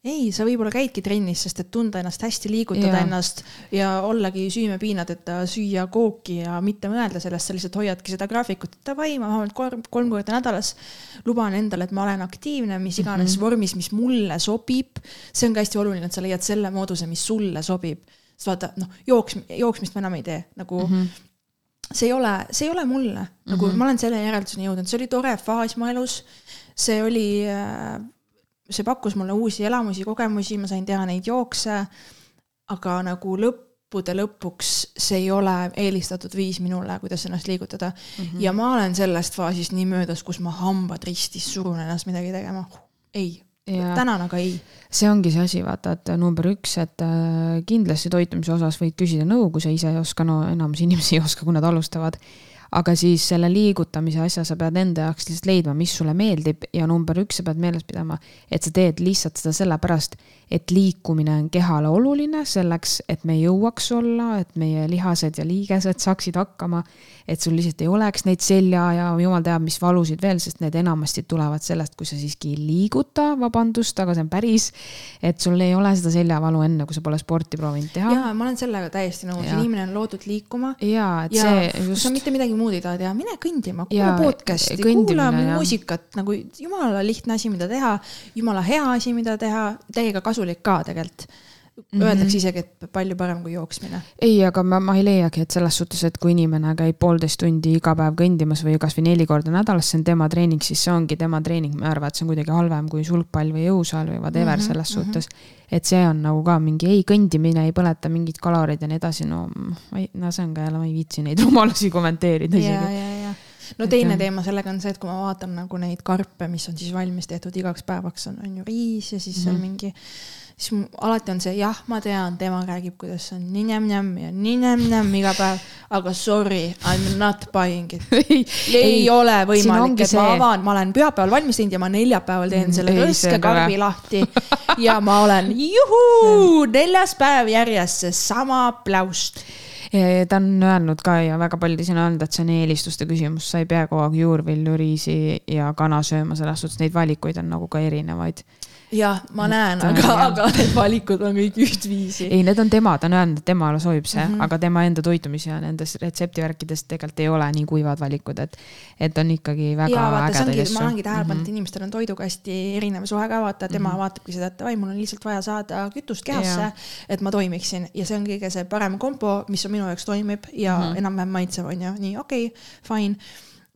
ei, sa võib-olla käidki trennis, sest et tunda ennast hästi, liigutada ja. ennast ja ollagi süümepiinadeta, süüa kooki ja mitte mõelda sellest, sa lihtsalt hoiadki seda graafikut, et davai, ma vähemalt kolm, kolm korda nädalas luban endale, et ma olen aktiivne, mis iganes mm -hmm. vormis, mis mulle sobib. see on ka hästi oluline, et sa leiad selle mooduse, mis sulle sobib. sest vaata, noh, jooks, jooksmist ma enam ei tee, nagu mm. -hmm see ei ole, see ei ole mulle, nagu mm -hmm. ma olen selle järelduseni jõudnud, see oli tore faas mu elus. see oli äh, see pakkus mulle uusi elamusi, kogemusi, ma sain teha neid jookse. aga nagu lõppude lõpuks see ei ole eelistatud viis minule, kuidas ennast liigutada mm. -hmm. ja ma olen sellest faasist nii möödas, kus ma hambad ristis surun ennast midagi tegema. ei Ja. tänan, aga ei. see ongi see asi, vaata, et number üks, et äh, kindlasti toitumise osas võid küsida nõu, kui sa ise ei oska, no enamus inimesi ei oska, kui nad alustavad aga siis selle liigutamise asja sa pead enda jaoks lihtsalt leidma, mis sulle meeldib ja number üks, sa pead meeles pidama, et sa teed lihtsalt seda sellepärast, et liikumine on kehale oluline selleks, et me jõuaks olla, et meie lihased ja liigesed saaksid hakkama et sul lihtsalt ei oleks neid selja ja jumal teab, mis valusid veel, sest need enamasti tulevad sellest, kui sa siiski ei liiguta, vabandust, aga see on päris. et sul ei ole seda seljavalu enne, kui sa pole sporti proovinud teha. ja ma olen sellega täiesti nõus, inimene on loodud liikuma. ja, et ja see just. kui sa mitte midagi muud ei taha teha, mine kõndima, kuula podcast'i, kuula muusikat, nagu jumala lihtne asi, mida teha, jumala hea asi, mida teha, täiega kasulik ka tegelikult Mm -hmm. Öeldakse isegi, et palju parem kui jooksmine. ei, aga ma, ma ei leiagi, et selles suhtes, et kui inimene käib poolteist tundi iga päev kõndimas või kasvõi neli korda nädalas, see on tema treening, siis see ongi tema treening, ma ei arva, et see on kuidagi halvem kui sulgpall või jõusaal või whatever mm -hmm, selles mm -hmm. suhtes. et see on nagu ka mingi ei kõndimine, ei põleta mingeid kaloreid ja nii edasi, no ma ei, no see on ka jälle, ma ei viitsi neid rumalusi kommenteerida isegi no teine et, teema sellega on see, et kui ma vaatan nagu neid karpe, mis on siis valmis tehtud igaks päevaks, on, on ju riis ja siis mm -hmm. seal mhm. mingi siis alati on see jah, ma tean, tema räägib, kuidas on nii njämm-njämm ja nii njämm-njämm iga päev, aga sorry, I m not buying it. Ei, ei ole võimalik, et see... ma avan, ma olen pühapäeval valmis teinud ja ma neljapäeval teen selle rõske karbi lahti. Ja ma olen juhuu, neljas päev järjest seesama pläust ta on öelnud ka ja väga paljud siin on öelnud, et see on eelistuste küsimus, sa ei pea kogu aeg juurvilju, riisi ja kana sööma, selles suhtes neid valikuid on nagu ka erinevaid jah, ma näen, aga, aga need valikud on kõik ühtviisi. ei, need on tema, ta on öelnud, et temale sobib see mm, -hmm. aga tema enda toitumise ja nendes retseptivärkides tegelikult ei ole nii kuivad valikud, et, et on ikkagi väga ägedaid asju. ma olengi tähele pannud mm, -hmm. et inimestel on toiduga hästi erinev suhe ka, vaata, tema mm -hmm. vaatabki seda, et davai, mul on lihtsalt vaja saada kütust kehasse, et ma toimiksin ja see on kõige see parem kombo, mis on minu jaoks toimib ja mm -hmm. enam-vähem maitsev on ju, nii okei okay,, fine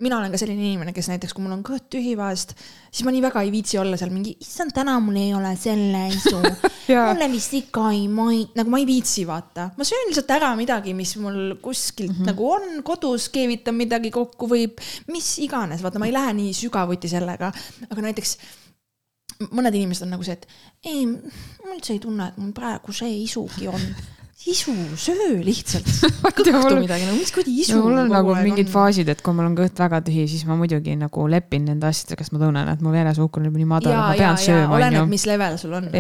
mina olen ka selline inimene, kes näiteks, kui mul on kõht tühi vahest, siis ma nii väga ei viitsi olla seal mingi, issand, täna mul ei ole selle isu. Mulle vist ikka ei mai-, nagu ma ei viitsi vaata, ma söön lihtsalt ära midagi, mis mul kuskilt mm -hmm. nagu on kodus, keevitan midagi kokku või mis iganes, vaata, ma ei lähe nii sügavuti sellega, aga näiteks mõned inimesed on nagu see, et ei, ma üldse ei tunne, et mul praegu see isugi on isu, söö lihtsalt. kõhtu midagi, nagu mis kuradi isu no,. mul on nagu mingid on. faasid, et kui mul on kõht väga tühi, siis ma muidugi nagu lepin nende asjadega, sest ma tunnen, et mu veresuhkur on nii madal, ma pean ja, sööma. oleneb, mis level sul on.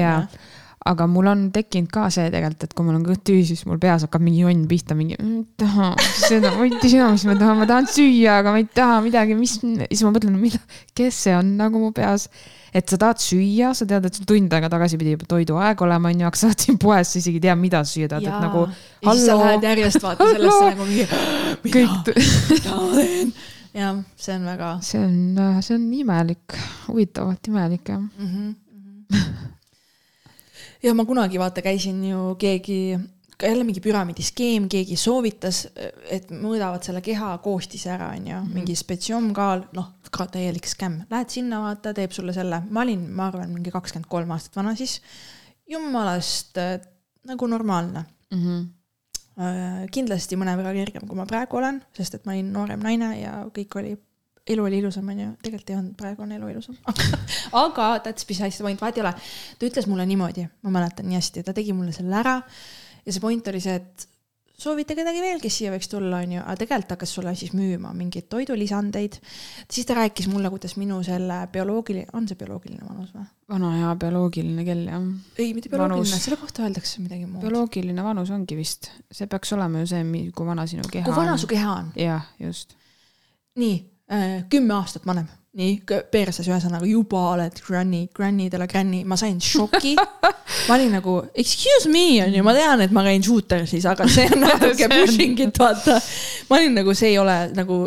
aga mul on tekkinud ka see tegelikult, et kui mul on kõht tühi, siis mul peas hakkab mingi jonn pihta, mingi taha seda, ma ei tea, mis ma tahan, ma tahan süüa, aga ma ei taha midagi, mis, siis ma mõtlen, mida, kes see on nagu mu peas et sa tahad süüa, sa tead, et sul tund aega tagasi pidi juba toiduaeg olema, onju, aga sa oled siin poes, sa isegi ei tea, mida süüa tahad, et nagu. ja siis sa lähed järjest vaata sellesse nagu mingi, mida, mida ma teen. jah, see on väga. see on, see on imelik, huvitavalt imelik jah mm. -hmm. ja ma kunagi vaata käisin ju keegi jälle mingi püramiidiskeem, keegi soovitas, et mõõdavad selle keha koostise ära, onju, mhm. mingi spetsiomkaal, noh, ka täielik skämm, lähed sinna, vaata, teeb sulle selle, ma olin, ma arvan, mingi kakskümmend kolm aastat vana siis, jumalast äh, nagu normaalne. Mm. -hmm kindlasti mõnevõrra kergem, kui ma praegu olen, sest et ma olin noorem naine ja kõik oli, elu oli ilusam, onju, tegelikult ei olnud, praegu on elu ilusam. Aga that's besides the point, vahet ei ole. ta ütles mulle niimoodi, ma mäletan nii hästi, ta tegi mulle selle ära. Ja see point oli see, et soovite kedagi veel, kes siia võiks tulla, onju, aga tegelikult hakkas sulle siis müüma mingeid toidulisandeid. siis ta rääkis mulle, kuidas minu selle bioloogiline, on see bioloogiline vanus või? vana hea bioloogiline kell, jah. ei, mitte bioloogiline, selle kohta öeldakse midagi muud. bioloogiline vanus ongi vist, see peaks olema ju see, kui vana sinu keha on. kui vana su keha on. jah, just. nii äh,, kümme aastat vanem nii, perses ühesõnaga juba oled granny, granny de la granny, ma sain šoki. ma olin nagu excuse me on ju, ma tean, et ma käin shooter'is, aga see on natuke pushing it, vaata. ma olin nagu, see ei ole nagu,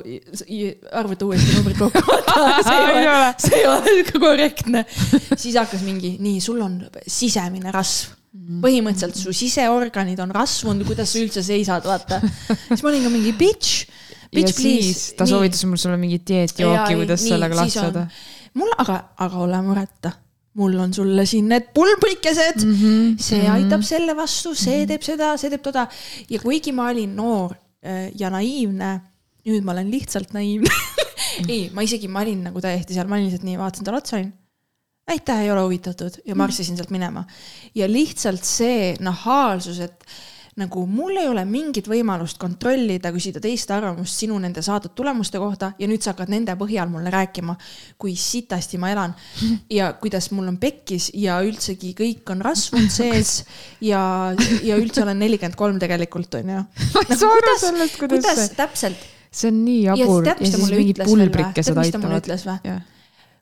arvuta uuesti numbrid kokku, see ei ole, see ei ole korrektne. siis hakkas mingi, nii, sul on sisemine rasv põhimõtteliselt su siseorganid on rasvunud, kuidas sa üldse seisad, vaata. siis ma olin ka mingi bitch ja siis ta soovitas mul sulle mingit dieetjooki, kuidas nii, sellega lahti saada. mul, aga, aga ole mureta, mul on sulle siin need pulbrikesed mm, -hmm, see -hmm. aitab selle vastu, see teeb seda, see teeb toda. ja kuigi ma olin noor äh, ja naiivne, nüüd ma olen lihtsalt naiivne ei, ma isegi, ma olin nagu täiesti seal, ma olin lihtsalt nii, vaatasin talle otsa, olin aitäh, ei ole huvitatud ja marssisin sealt minema. ja lihtsalt see nahaalsus, et nagu mul ei ole mingit võimalust kontrollida, küsida teiste arvamust sinu nende saadud tulemuste kohta ja nüüd sa hakkad nende põhjal mulle rääkima, kui sitasti ma elan ja kuidas mul on pekkis ja üldsegi kõik on rasvunud sees ja, ja üldse olen nelikümmend kolm tegelikult onju. sellest, kuidas, kuidas see. täpselt. see on nii jabur ja, ja siis mingid pulbrikesed aitavad.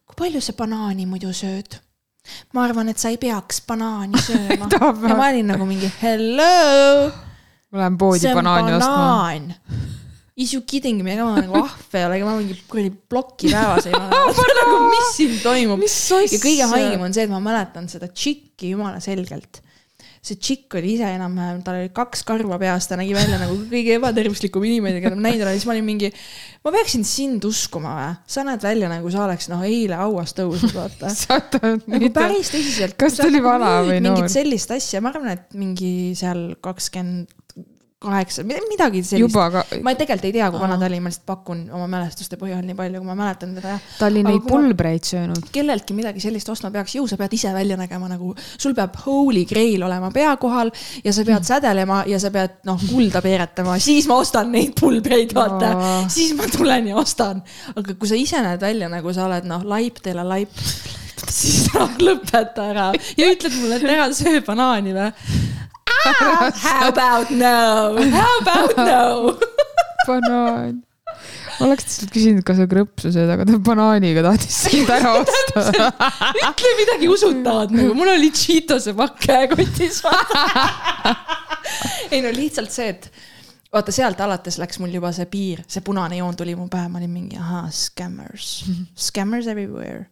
kui palju sa banaani muidu sööd? Ma arvan, et sa ei peaks banaani sööma ja ma olin nagu mingi hello. ma lähen poodi banaani banaan. ostma. Is you kidding me, ega ma nagu ahve ei ole, ega ma mingi kuradi ploki päevas ei ole nagu, mis siin toimub. ja kõige haigem on see, et ma mäletan seda tšikki jumala selgelt see tšikk oli ise enam-vähem, tal oli kaks karva peas, ta nägi välja nagu kõige ebatervislikum inimene, keda ma näinud olen, siis ma olin mingi, ma peaksin sind uskuma või? sa näed välja nagu sa oleks noh, eile hauast tõusnud, vaata nagu päris tõsiselt. kas ta oli vana või noor? mingit sellist asja, ma arvan, et mingi seal kakskümmend kaheksa, midagi sellist. Ka... ma tegelikult ei tea, kui vana ta oli, ma lihtsalt pakun oma mälestuste põhjal nii palju, kui ma mäletan teda. ta oli neid pulbreid söönud. kelleltki midagi sellist ostma peaks, ju sa pead ise välja nägema nagu, sul peab holy grail olema pea kohal ja sa pead mm. sädelema ja sa pead noh, kulda peeretama, siis ma ostan neid pulbreid, vaata no.. siis ma tulen ja ostan. aga kui sa ise näed välja nagu sa oled noh, laip teile laip siis lõpeta ära ja ütled mulle, et ära söö banaani või ah, how about no, how about no? Banaan. Oleks lihtsalt küsinud, kas sa krõpsu sööd, aga ta banaaniga tahtis sind ära osta. Ütle midagi usutavat nagu, mul oli Cheetose pakk käekotis ei no lihtsalt see, et vaata sealt alates läks mul juba see piir, see punane joon tuli mu pähe, ma olin mingi ahaa, scammers, scammers everywhere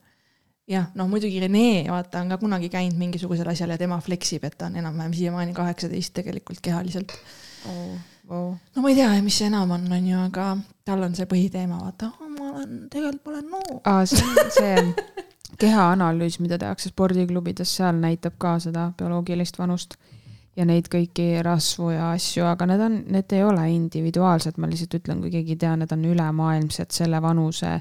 jah, noh muidugi Rene, vaata, on ka kunagi käinud mingisugusel asjal ja tema fleksib, et ta on enam-vähem siiamaani kaheksateist tegelikult kehaliselt oh,. Oh. no ma ei tea, mis see enam on, on ju, aga tal on see põhiteema, vaata oh,, ma olen, tegelikult ma olen noor ah,. see on see kehaanalüüs, mida tehakse spordiklubides, seal näitab ka seda bioloogilist vanust ja neid kõiki rasvu ja asju, aga need on, need ei ole individuaalsed, ma lihtsalt ütlen, kui keegi ei tea, need on ülemaailmsed selle vanuse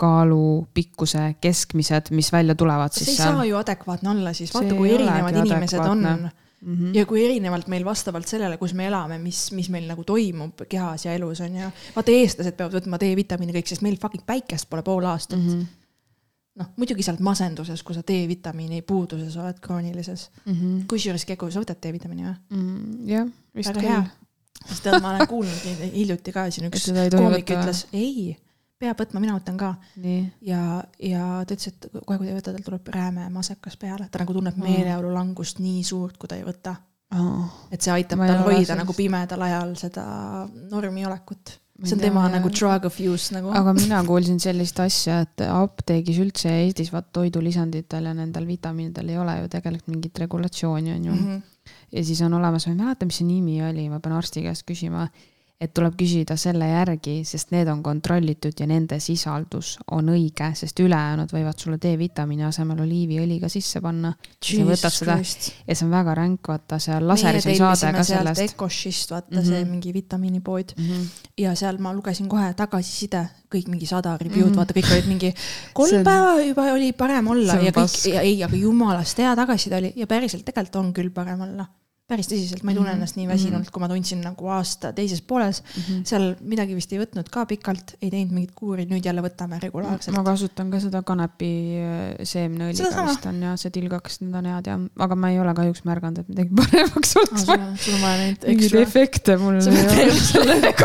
kaalu, pikkuse, keskmised, mis välja tulevad siis. see ei saa ju adekvaatne olla siis, vaata kui erinevad inimesed on Mm -hmm. ja kui erinevalt meil vastavalt sellele, kus me elame, mis, mis meil nagu toimub kehas ja elus on ju. vaata, eestlased peavad võtma D-vitamiini kõik, sest meil fucking päikest pole pool aastat mm. -hmm. noh, muidugi sa oled masenduses, kui sa D-vitamiini puuduses oled kroonilises mm -hmm.. kusjuures Kegu, sa võtad D-vitamiini või mm,? jah, vist küll. sest ma olen kuulnud hiljuti ka siin üks koomik ütles, ei peab võtma, mina võtan ka. ja, ja ta ütles, et kohe, kui ta ei võta, tal tuleb rääme masekas peale, ta nagu tunneb meeleolu langust nii suurt, kui ta ei võta oh.. et see aitab tal hoida nagu pimedal ajal seda normi olekut see on tema nagu drug of use nagu. aga mina kuulsin sellist asja, et apteegis üldse Eestis vaat toidulisanditel ja nendel vitamiinidel ei ole ju tegelikult mingit regulatsiooni, on ju mm. -hmm. ja siis on olemas, ma ei mäleta, mis see nimi oli, ma pean arsti käest küsima et tuleb küsida selle järgi, sest need on kontrollitud ja nende sisaldus on õige, sest ülejäänud võivad sulle D-vitamiini asemel oliiviõli ka sisse panna. sa võtad seda Christ. ja see on väga ränk, vaata seal laseris on saade ka sellest. Ecoshist, vaata mm -hmm. see mingi vitamiinipood mm. -hmm. ja seal ma lugesin kohe tagasiside, kõik mingi sada review'd mm, -hmm. vaata kõik olid mingi kolm on... päeva juba oli parem olla ja kõik, ja ei, aga jumalast hea tagasiside oli ja päriselt tegelikult on küll parem olla päris tõsiselt, ma ei tunne -hmm. ennast nii väsinult, kui ma tundsin nagu aasta teises pooles mm. -hmm. seal midagi vist ei võtnud ka pikalt, ei teinud mingit kuuri, nüüd jälle võtame regulaarselt. ma kasutan ka seda kanepi äh, seemneõliga vist on ja see tilgaks, need on head ja, aga ma ei ole kahjuks märganud, et midagi paremaks oleks vaja. sul on vaja neid mingeid efekte mul ei ole.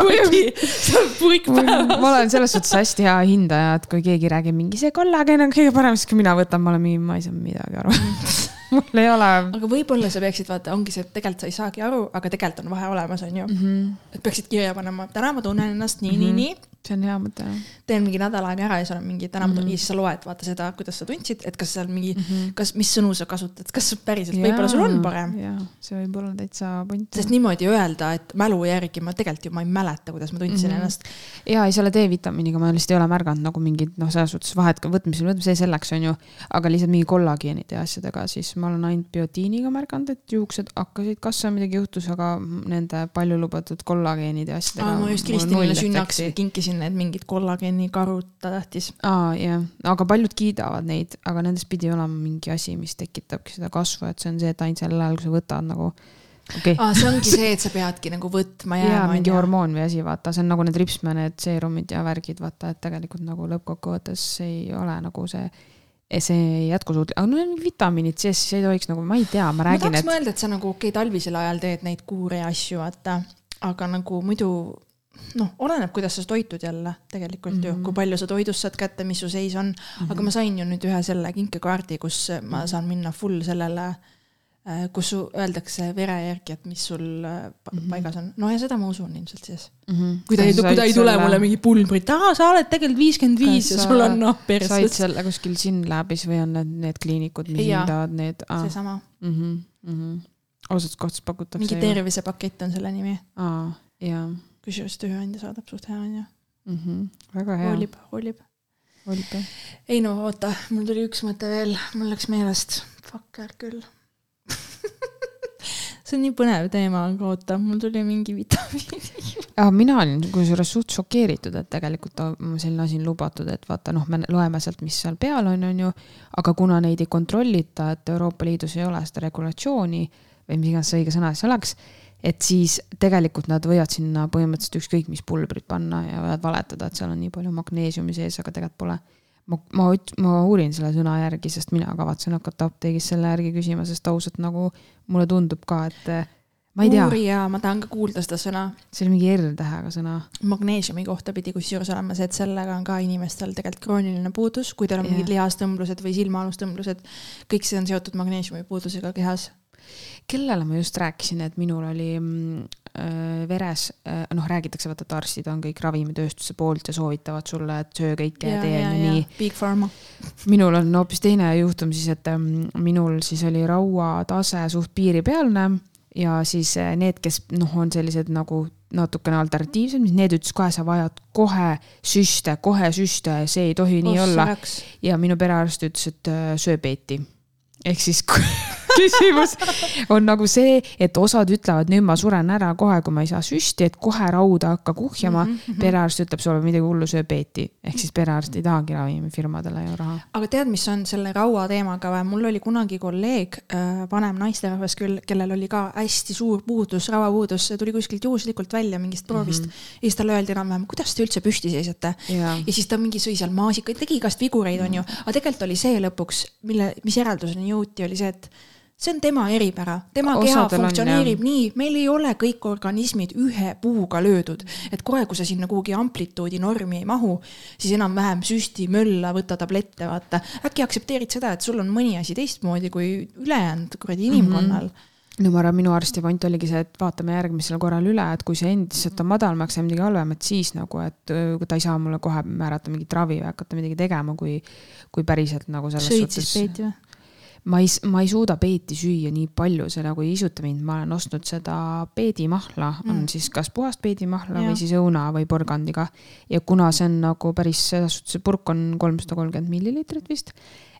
puik päevas. ma olen selles suhtes hästi hea hindaja, et kui keegi räägib mingi see kollagen on kõige parem, siis kui mina võtan, ma olen mingi, ma ei saa midagi aru mul ei ole. aga võib-olla sa peaksid vaata, ongi see, tegelikult sa ei saagi aru, aga tegelikult on vahe olemas, on ju mm. -hmm. et peaksid kirja panema, täna ma tunnen ennast nii mm, -hmm. nii, nii see on hea mõte, teen mingi nädal aega ära ja seal on mingi täna ma tunnen mm -hmm. ja siis sa loed, vaata seda, kuidas sa tundsid, et kas seal mingi mm, -hmm. kas, mis sõnu sa kasutad, kas päriselt, võib-olla sul on parem. jaa, see võib olla täitsa point. sest niimoodi öelda, et mälu järgi ma tegelikult ju ma ei mäleta, kuidas ma tundsin mm -hmm. ennast. jaa, ei selle D-vitamiiniga ma lihtsalt ei ole märganud nagu mingit noh, selles suhtes vahet ka võtmisel, võtame see selleks, on ju. aga lihtsalt mingi kollageenide ja asjadega, siis ma olen ainult biotiiniga märganud, et juuksed hakkasid kasvama, midagi juhtus, aga nende palju lubatud kollageenide ja asjadega. ma just Kristinile sünnaks kinkisin need mingid kollageenid kollageeni karud ta tahtis. aa, jah, aga paljud kiidavad neid, aga nendest pidi olema mingi asi, mis tekitabki seda kasvu, et see on see, et ainult sel ajal, kui sa võtad nagu okay.. aa, see ongi see, et sa peadki nagu võtma jääma. jaa, mingi hormoon või asi, vaata, see on nagu need ripsme, need seerumid ja värgid, vaata, et tegelikult nagu lõppkokkuvõttes ei ole nagu see see jätkusuutlik, aga no vitamiinid sees, siis ei tohiks nagu, ma ei tea, ma räägin. ma tahaks et... mõelda, et sa nagu okei okay,, talvisel ajal teed neid kuure ja asju, vaata, aga nagu muidu noh, oleneb, kuidas sa toitud jälle tegelikult mm -hmm. ju, kui mhm. palju sa toidust saad kätte, mis su seis on mm. -hmm. aga ma sain ju nüüd ühe selle kinkekaardi, kus ma mhm. saan minna full sellele, äh, kus su öeldakse vere järgi, et mis sul mm -hmm. paigas on. no ja seda ma usun ilmselt siis mm. -hmm. kui ta ei, kui ta ei tule selle... mulle mingi pulbrit, aa, sa oled tegelikult viiskümmend viis ja sul on noh, perses. said selle kuskil Synlabis või on need, need kliinikud, mis hindavad need ah.? seesama mm. -hmm. Mm -hmm. ausalt kohtas pakutakse. mingi tervisepakett on selle nimi. aa, jaa kusjuures tööandja saadab suht hea, onju mm. -hmm. väga hea. hoolib, hoolib. hoolib jah. ei no oota, mul tuli üks mõte veel, mul läks meelest. Fuck, hea küll see on nii põnev teema, aga oota, mul tuli mingi vitamiin mina olin kusjuures suht šokeeritud, et tegelikult selline asi on lubatud, et vaata noh, me loeme sealt, mis seal peal on, on ju. aga kuna neid ei kontrollita, et Euroopa Liidus ei ole seda regulatsiooni või mis iganes see õige sõna siis oleks et siis tegelikult nad võivad sinna põhimõtteliselt ükskõik mis pulbrit panna ja võivad valetada, et seal on nii palju magneesiumi sees, aga tegelikult pole. Ma, ma, ma uurin selle sõna järgi, sest mina kavatsen hakata apteegis selle järgi küsima, sest ausalt nagu mulle tundub ka, et ma ei tea. uurija, ma tahan ka kuulda seda sõna. see oli mingi R-tähega sõna. magneesiumi kohta pidi kusjuures olema see, et sellega on ka inimestel tegelikult krooniline puudus, kui teil on yeah. mingid lihastõmblused või silmaalustõmblused, kõik see on seotud magneesiumi puudusega kehas kellele ma just rääkisin, et minul oli mm, äh, veres äh,, noh, räägitakse, vaata, et arstid on kõik ravimitööstuse poolt ja soovitavad sulle, et söö kõike ja, ja tee on ju nii. Big Pharma. minul on hoopis teine juhtum siis, et ähm, minul siis oli rauatase suht piiripealne ja siis äh, need, kes noh, on sellised nagu natukene alternatiivsed, mis need ütles kohe, sa vajad kohe süste, kohe süste, see ei tohi oh, nii olla. ja minu perearst ütles, et söö peeti ehk siis küsimus on nagu see, et osad ütlevad, nüüd ma suren ära kohe, kui ma ei saa süsti, et kohe rauda hakka kuhjama mm. -hmm. perearst ütleb sulle midagi hullu, söö peeti. ehk siis perearst ei tahagi ravimifirmadele ju raha. aga tead, mis on selle raua teemaga või? mul oli kunagi kolleeg, äh, vanem naisterahvas küll, kellel oli ka hästi suur puudus, rauapuudus, see tuli kuskilt juhuslikult välja mingist proovist mm. -hmm. ja siis talle öeldi enam-vähem, kuidas te üldse püsti seisate. ja siis ta mingi sõi seal maasikaid, tegi igast vigureid, onju. aga tegelikult oli see lõpuks, mille, mis järelduseni jõuti, oli see, et see on tema eripära, tema Osadel keha funktsioneerib on, nii, meil ei ole kõik organismid ühe puuga löödud, et kohe, kui sa sinna kuhugi amplituudi normi ei mahu, siis enam-vähem süsti, mölla, võta tablette, vaata. äkki aktsepteerid seda, et sul on mõni asi teistmoodi kui ülejäänud kuradi inimkonnal mm. -hmm no ma arvan, minu arsti point oligi see, et vaatame järgmisel korral üle, et kui see endiselt on madal, ma hakkan midagi halvemat, siis nagu, et ta ei saa mulle kohe määrata mingit ravi või hakata midagi tegema, kui, kui päriselt nagu selles Sõid suhtes. sõid siis peeti või? Ma ei, ma ei suuda peeti süüa nii palju, see nagu ei isuta mind, ma olen ostnud seda peedimahla mm., on siis kas puhast peedimahla ja. või siis õuna või porgandiga. ja kuna see on nagu päris, selles suhtes see purk on kolmsada kolmkümmend milliliitrit vist,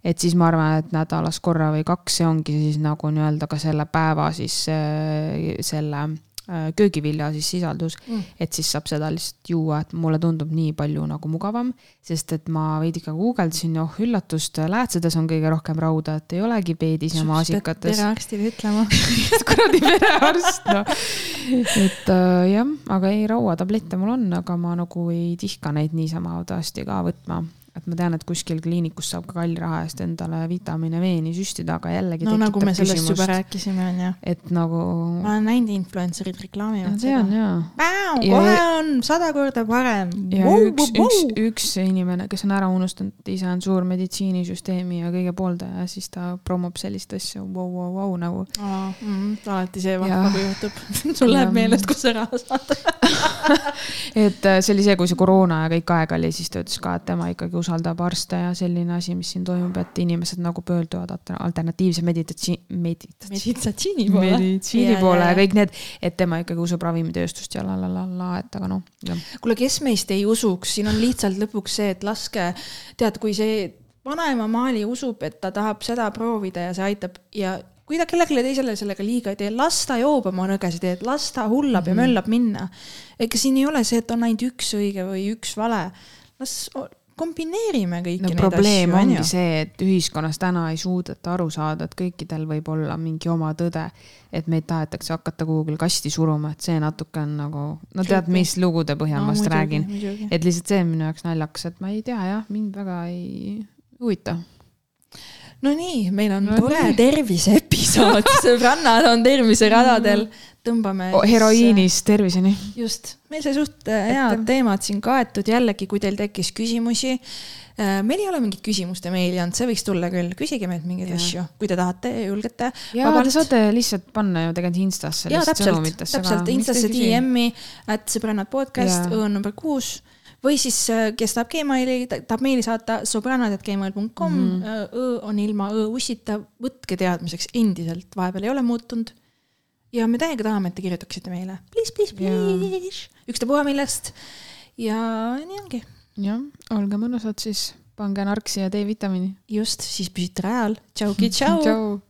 et siis ma arvan, et nädalas korra või kaks, see ongi siis nagu nii-öelda ka selle päeva siis äh, selle köögivilja siis sisaldus mm., et siis saab seda lihtsalt juua, et mulle tundub nii palju nagu mugavam, sest et ma veidike guugeldasin, oh üllatust, läätsedes on kõige rohkem rauda, et ei olegi peedis ja maasikates. perearstile ütlema kuradi perearst, noh. et äh, jah, aga ei, rauatablette mul on, aga ma nagu ei tihka neid niisama audasti ka võtma et ma tean, et kuskil kliinikus saab ka kalli raha eest endale vitamiine veeni süstida, aga jällegi. no nagu me sellest küsimust, juba rääkisime, on ju. et nagu. ma olen näinud influencer'id reklaamivad seda. see on jaa. kohe on sada korda parem. ja wow, üks wow,, wow. üks, üks inimene, kes on ära unustanud, ise on suur meditsiinisüsteemi ja kõige pooldaja, siis ta promob sellist asja vau, vau, vau nagu. Mm, alati see vahva, kui juhtub sul läheb meelest, kus sa raha saad et äh, see oli see, kui see koroona ja kõik aeg oli, siis ta ütles ka, et tema ikkagi usaldab arste ja selline asi, mis siin toimub, et inimesed nagu pöörduvad alternatiivse meditatsi-, meditatsi-. meditatsiooni poole. meditsiini poole ja kõik need, et tema ikkagi usub ravimitööstust ja la la la la, et aga noh. kuule, kes meist ei usuks, siin on lihtsalt lõpuks see, et laske, tead, kui see vanaema Maali usub, et ta tahab seda proovida ja see aitab ja kui ta kellelegi teisele sellega liiga ei tee, las ta joob oma nõgesid, et las ta hullab mm -hmm. ja mhm. möllab minna. ega siin ei ole see, et on ainult üks õige või üks vale. las kombineerime kõiki no, neid probleem asju. ongi see, et ühiskonnas täna ei suudeta aru saada, et kõikidel võib olla mingi oma tõde. et meid tahetakse hakata kuhugile kasti suruma, et see natuke on nagu, no tead, mis lugude põhjal no, ma seda räägin. et lihtsalt see on minu jaoks naljakas, et ma ei tea jah, mind väga ei huvita no nii, meil on no, tore terviseepisood sõbrannad on terviseradadel, tõmbame oh,. heroiinist terviseni. just, meil sai suht äh, head teemad siin kaetud, jällegi, kui teil tekkis küsimusi. Äh, meil ei ole mingit küsimuste meili olnud, see võiks tulla küll, küsige meilt mingeid ja. asju, kui te tahate, julgete. ja vabalt. te saate lihtsalt panna ju tegelikult Instasse. jaa, täpselt, täpselt, Instasse DM-i, et sõbrannad podcast, õun number kuus või siis, äh, kes tahab Gmaili, tahab meili saata, sõbrannad.gmail.com mm, -hmm. õ on ilma õ ussita, võtke teadmiseks endiselt, vahepeal ei ole muutunud. ja me täiega tahame, et te kirjutaksite meile, please, please, please, ükstapuha millest. ja nii ongi. jah, olge mõnusad siis, pange narksi ja D-vitamiini. just, siis püsite rajal. tšauki, tšau, tšau..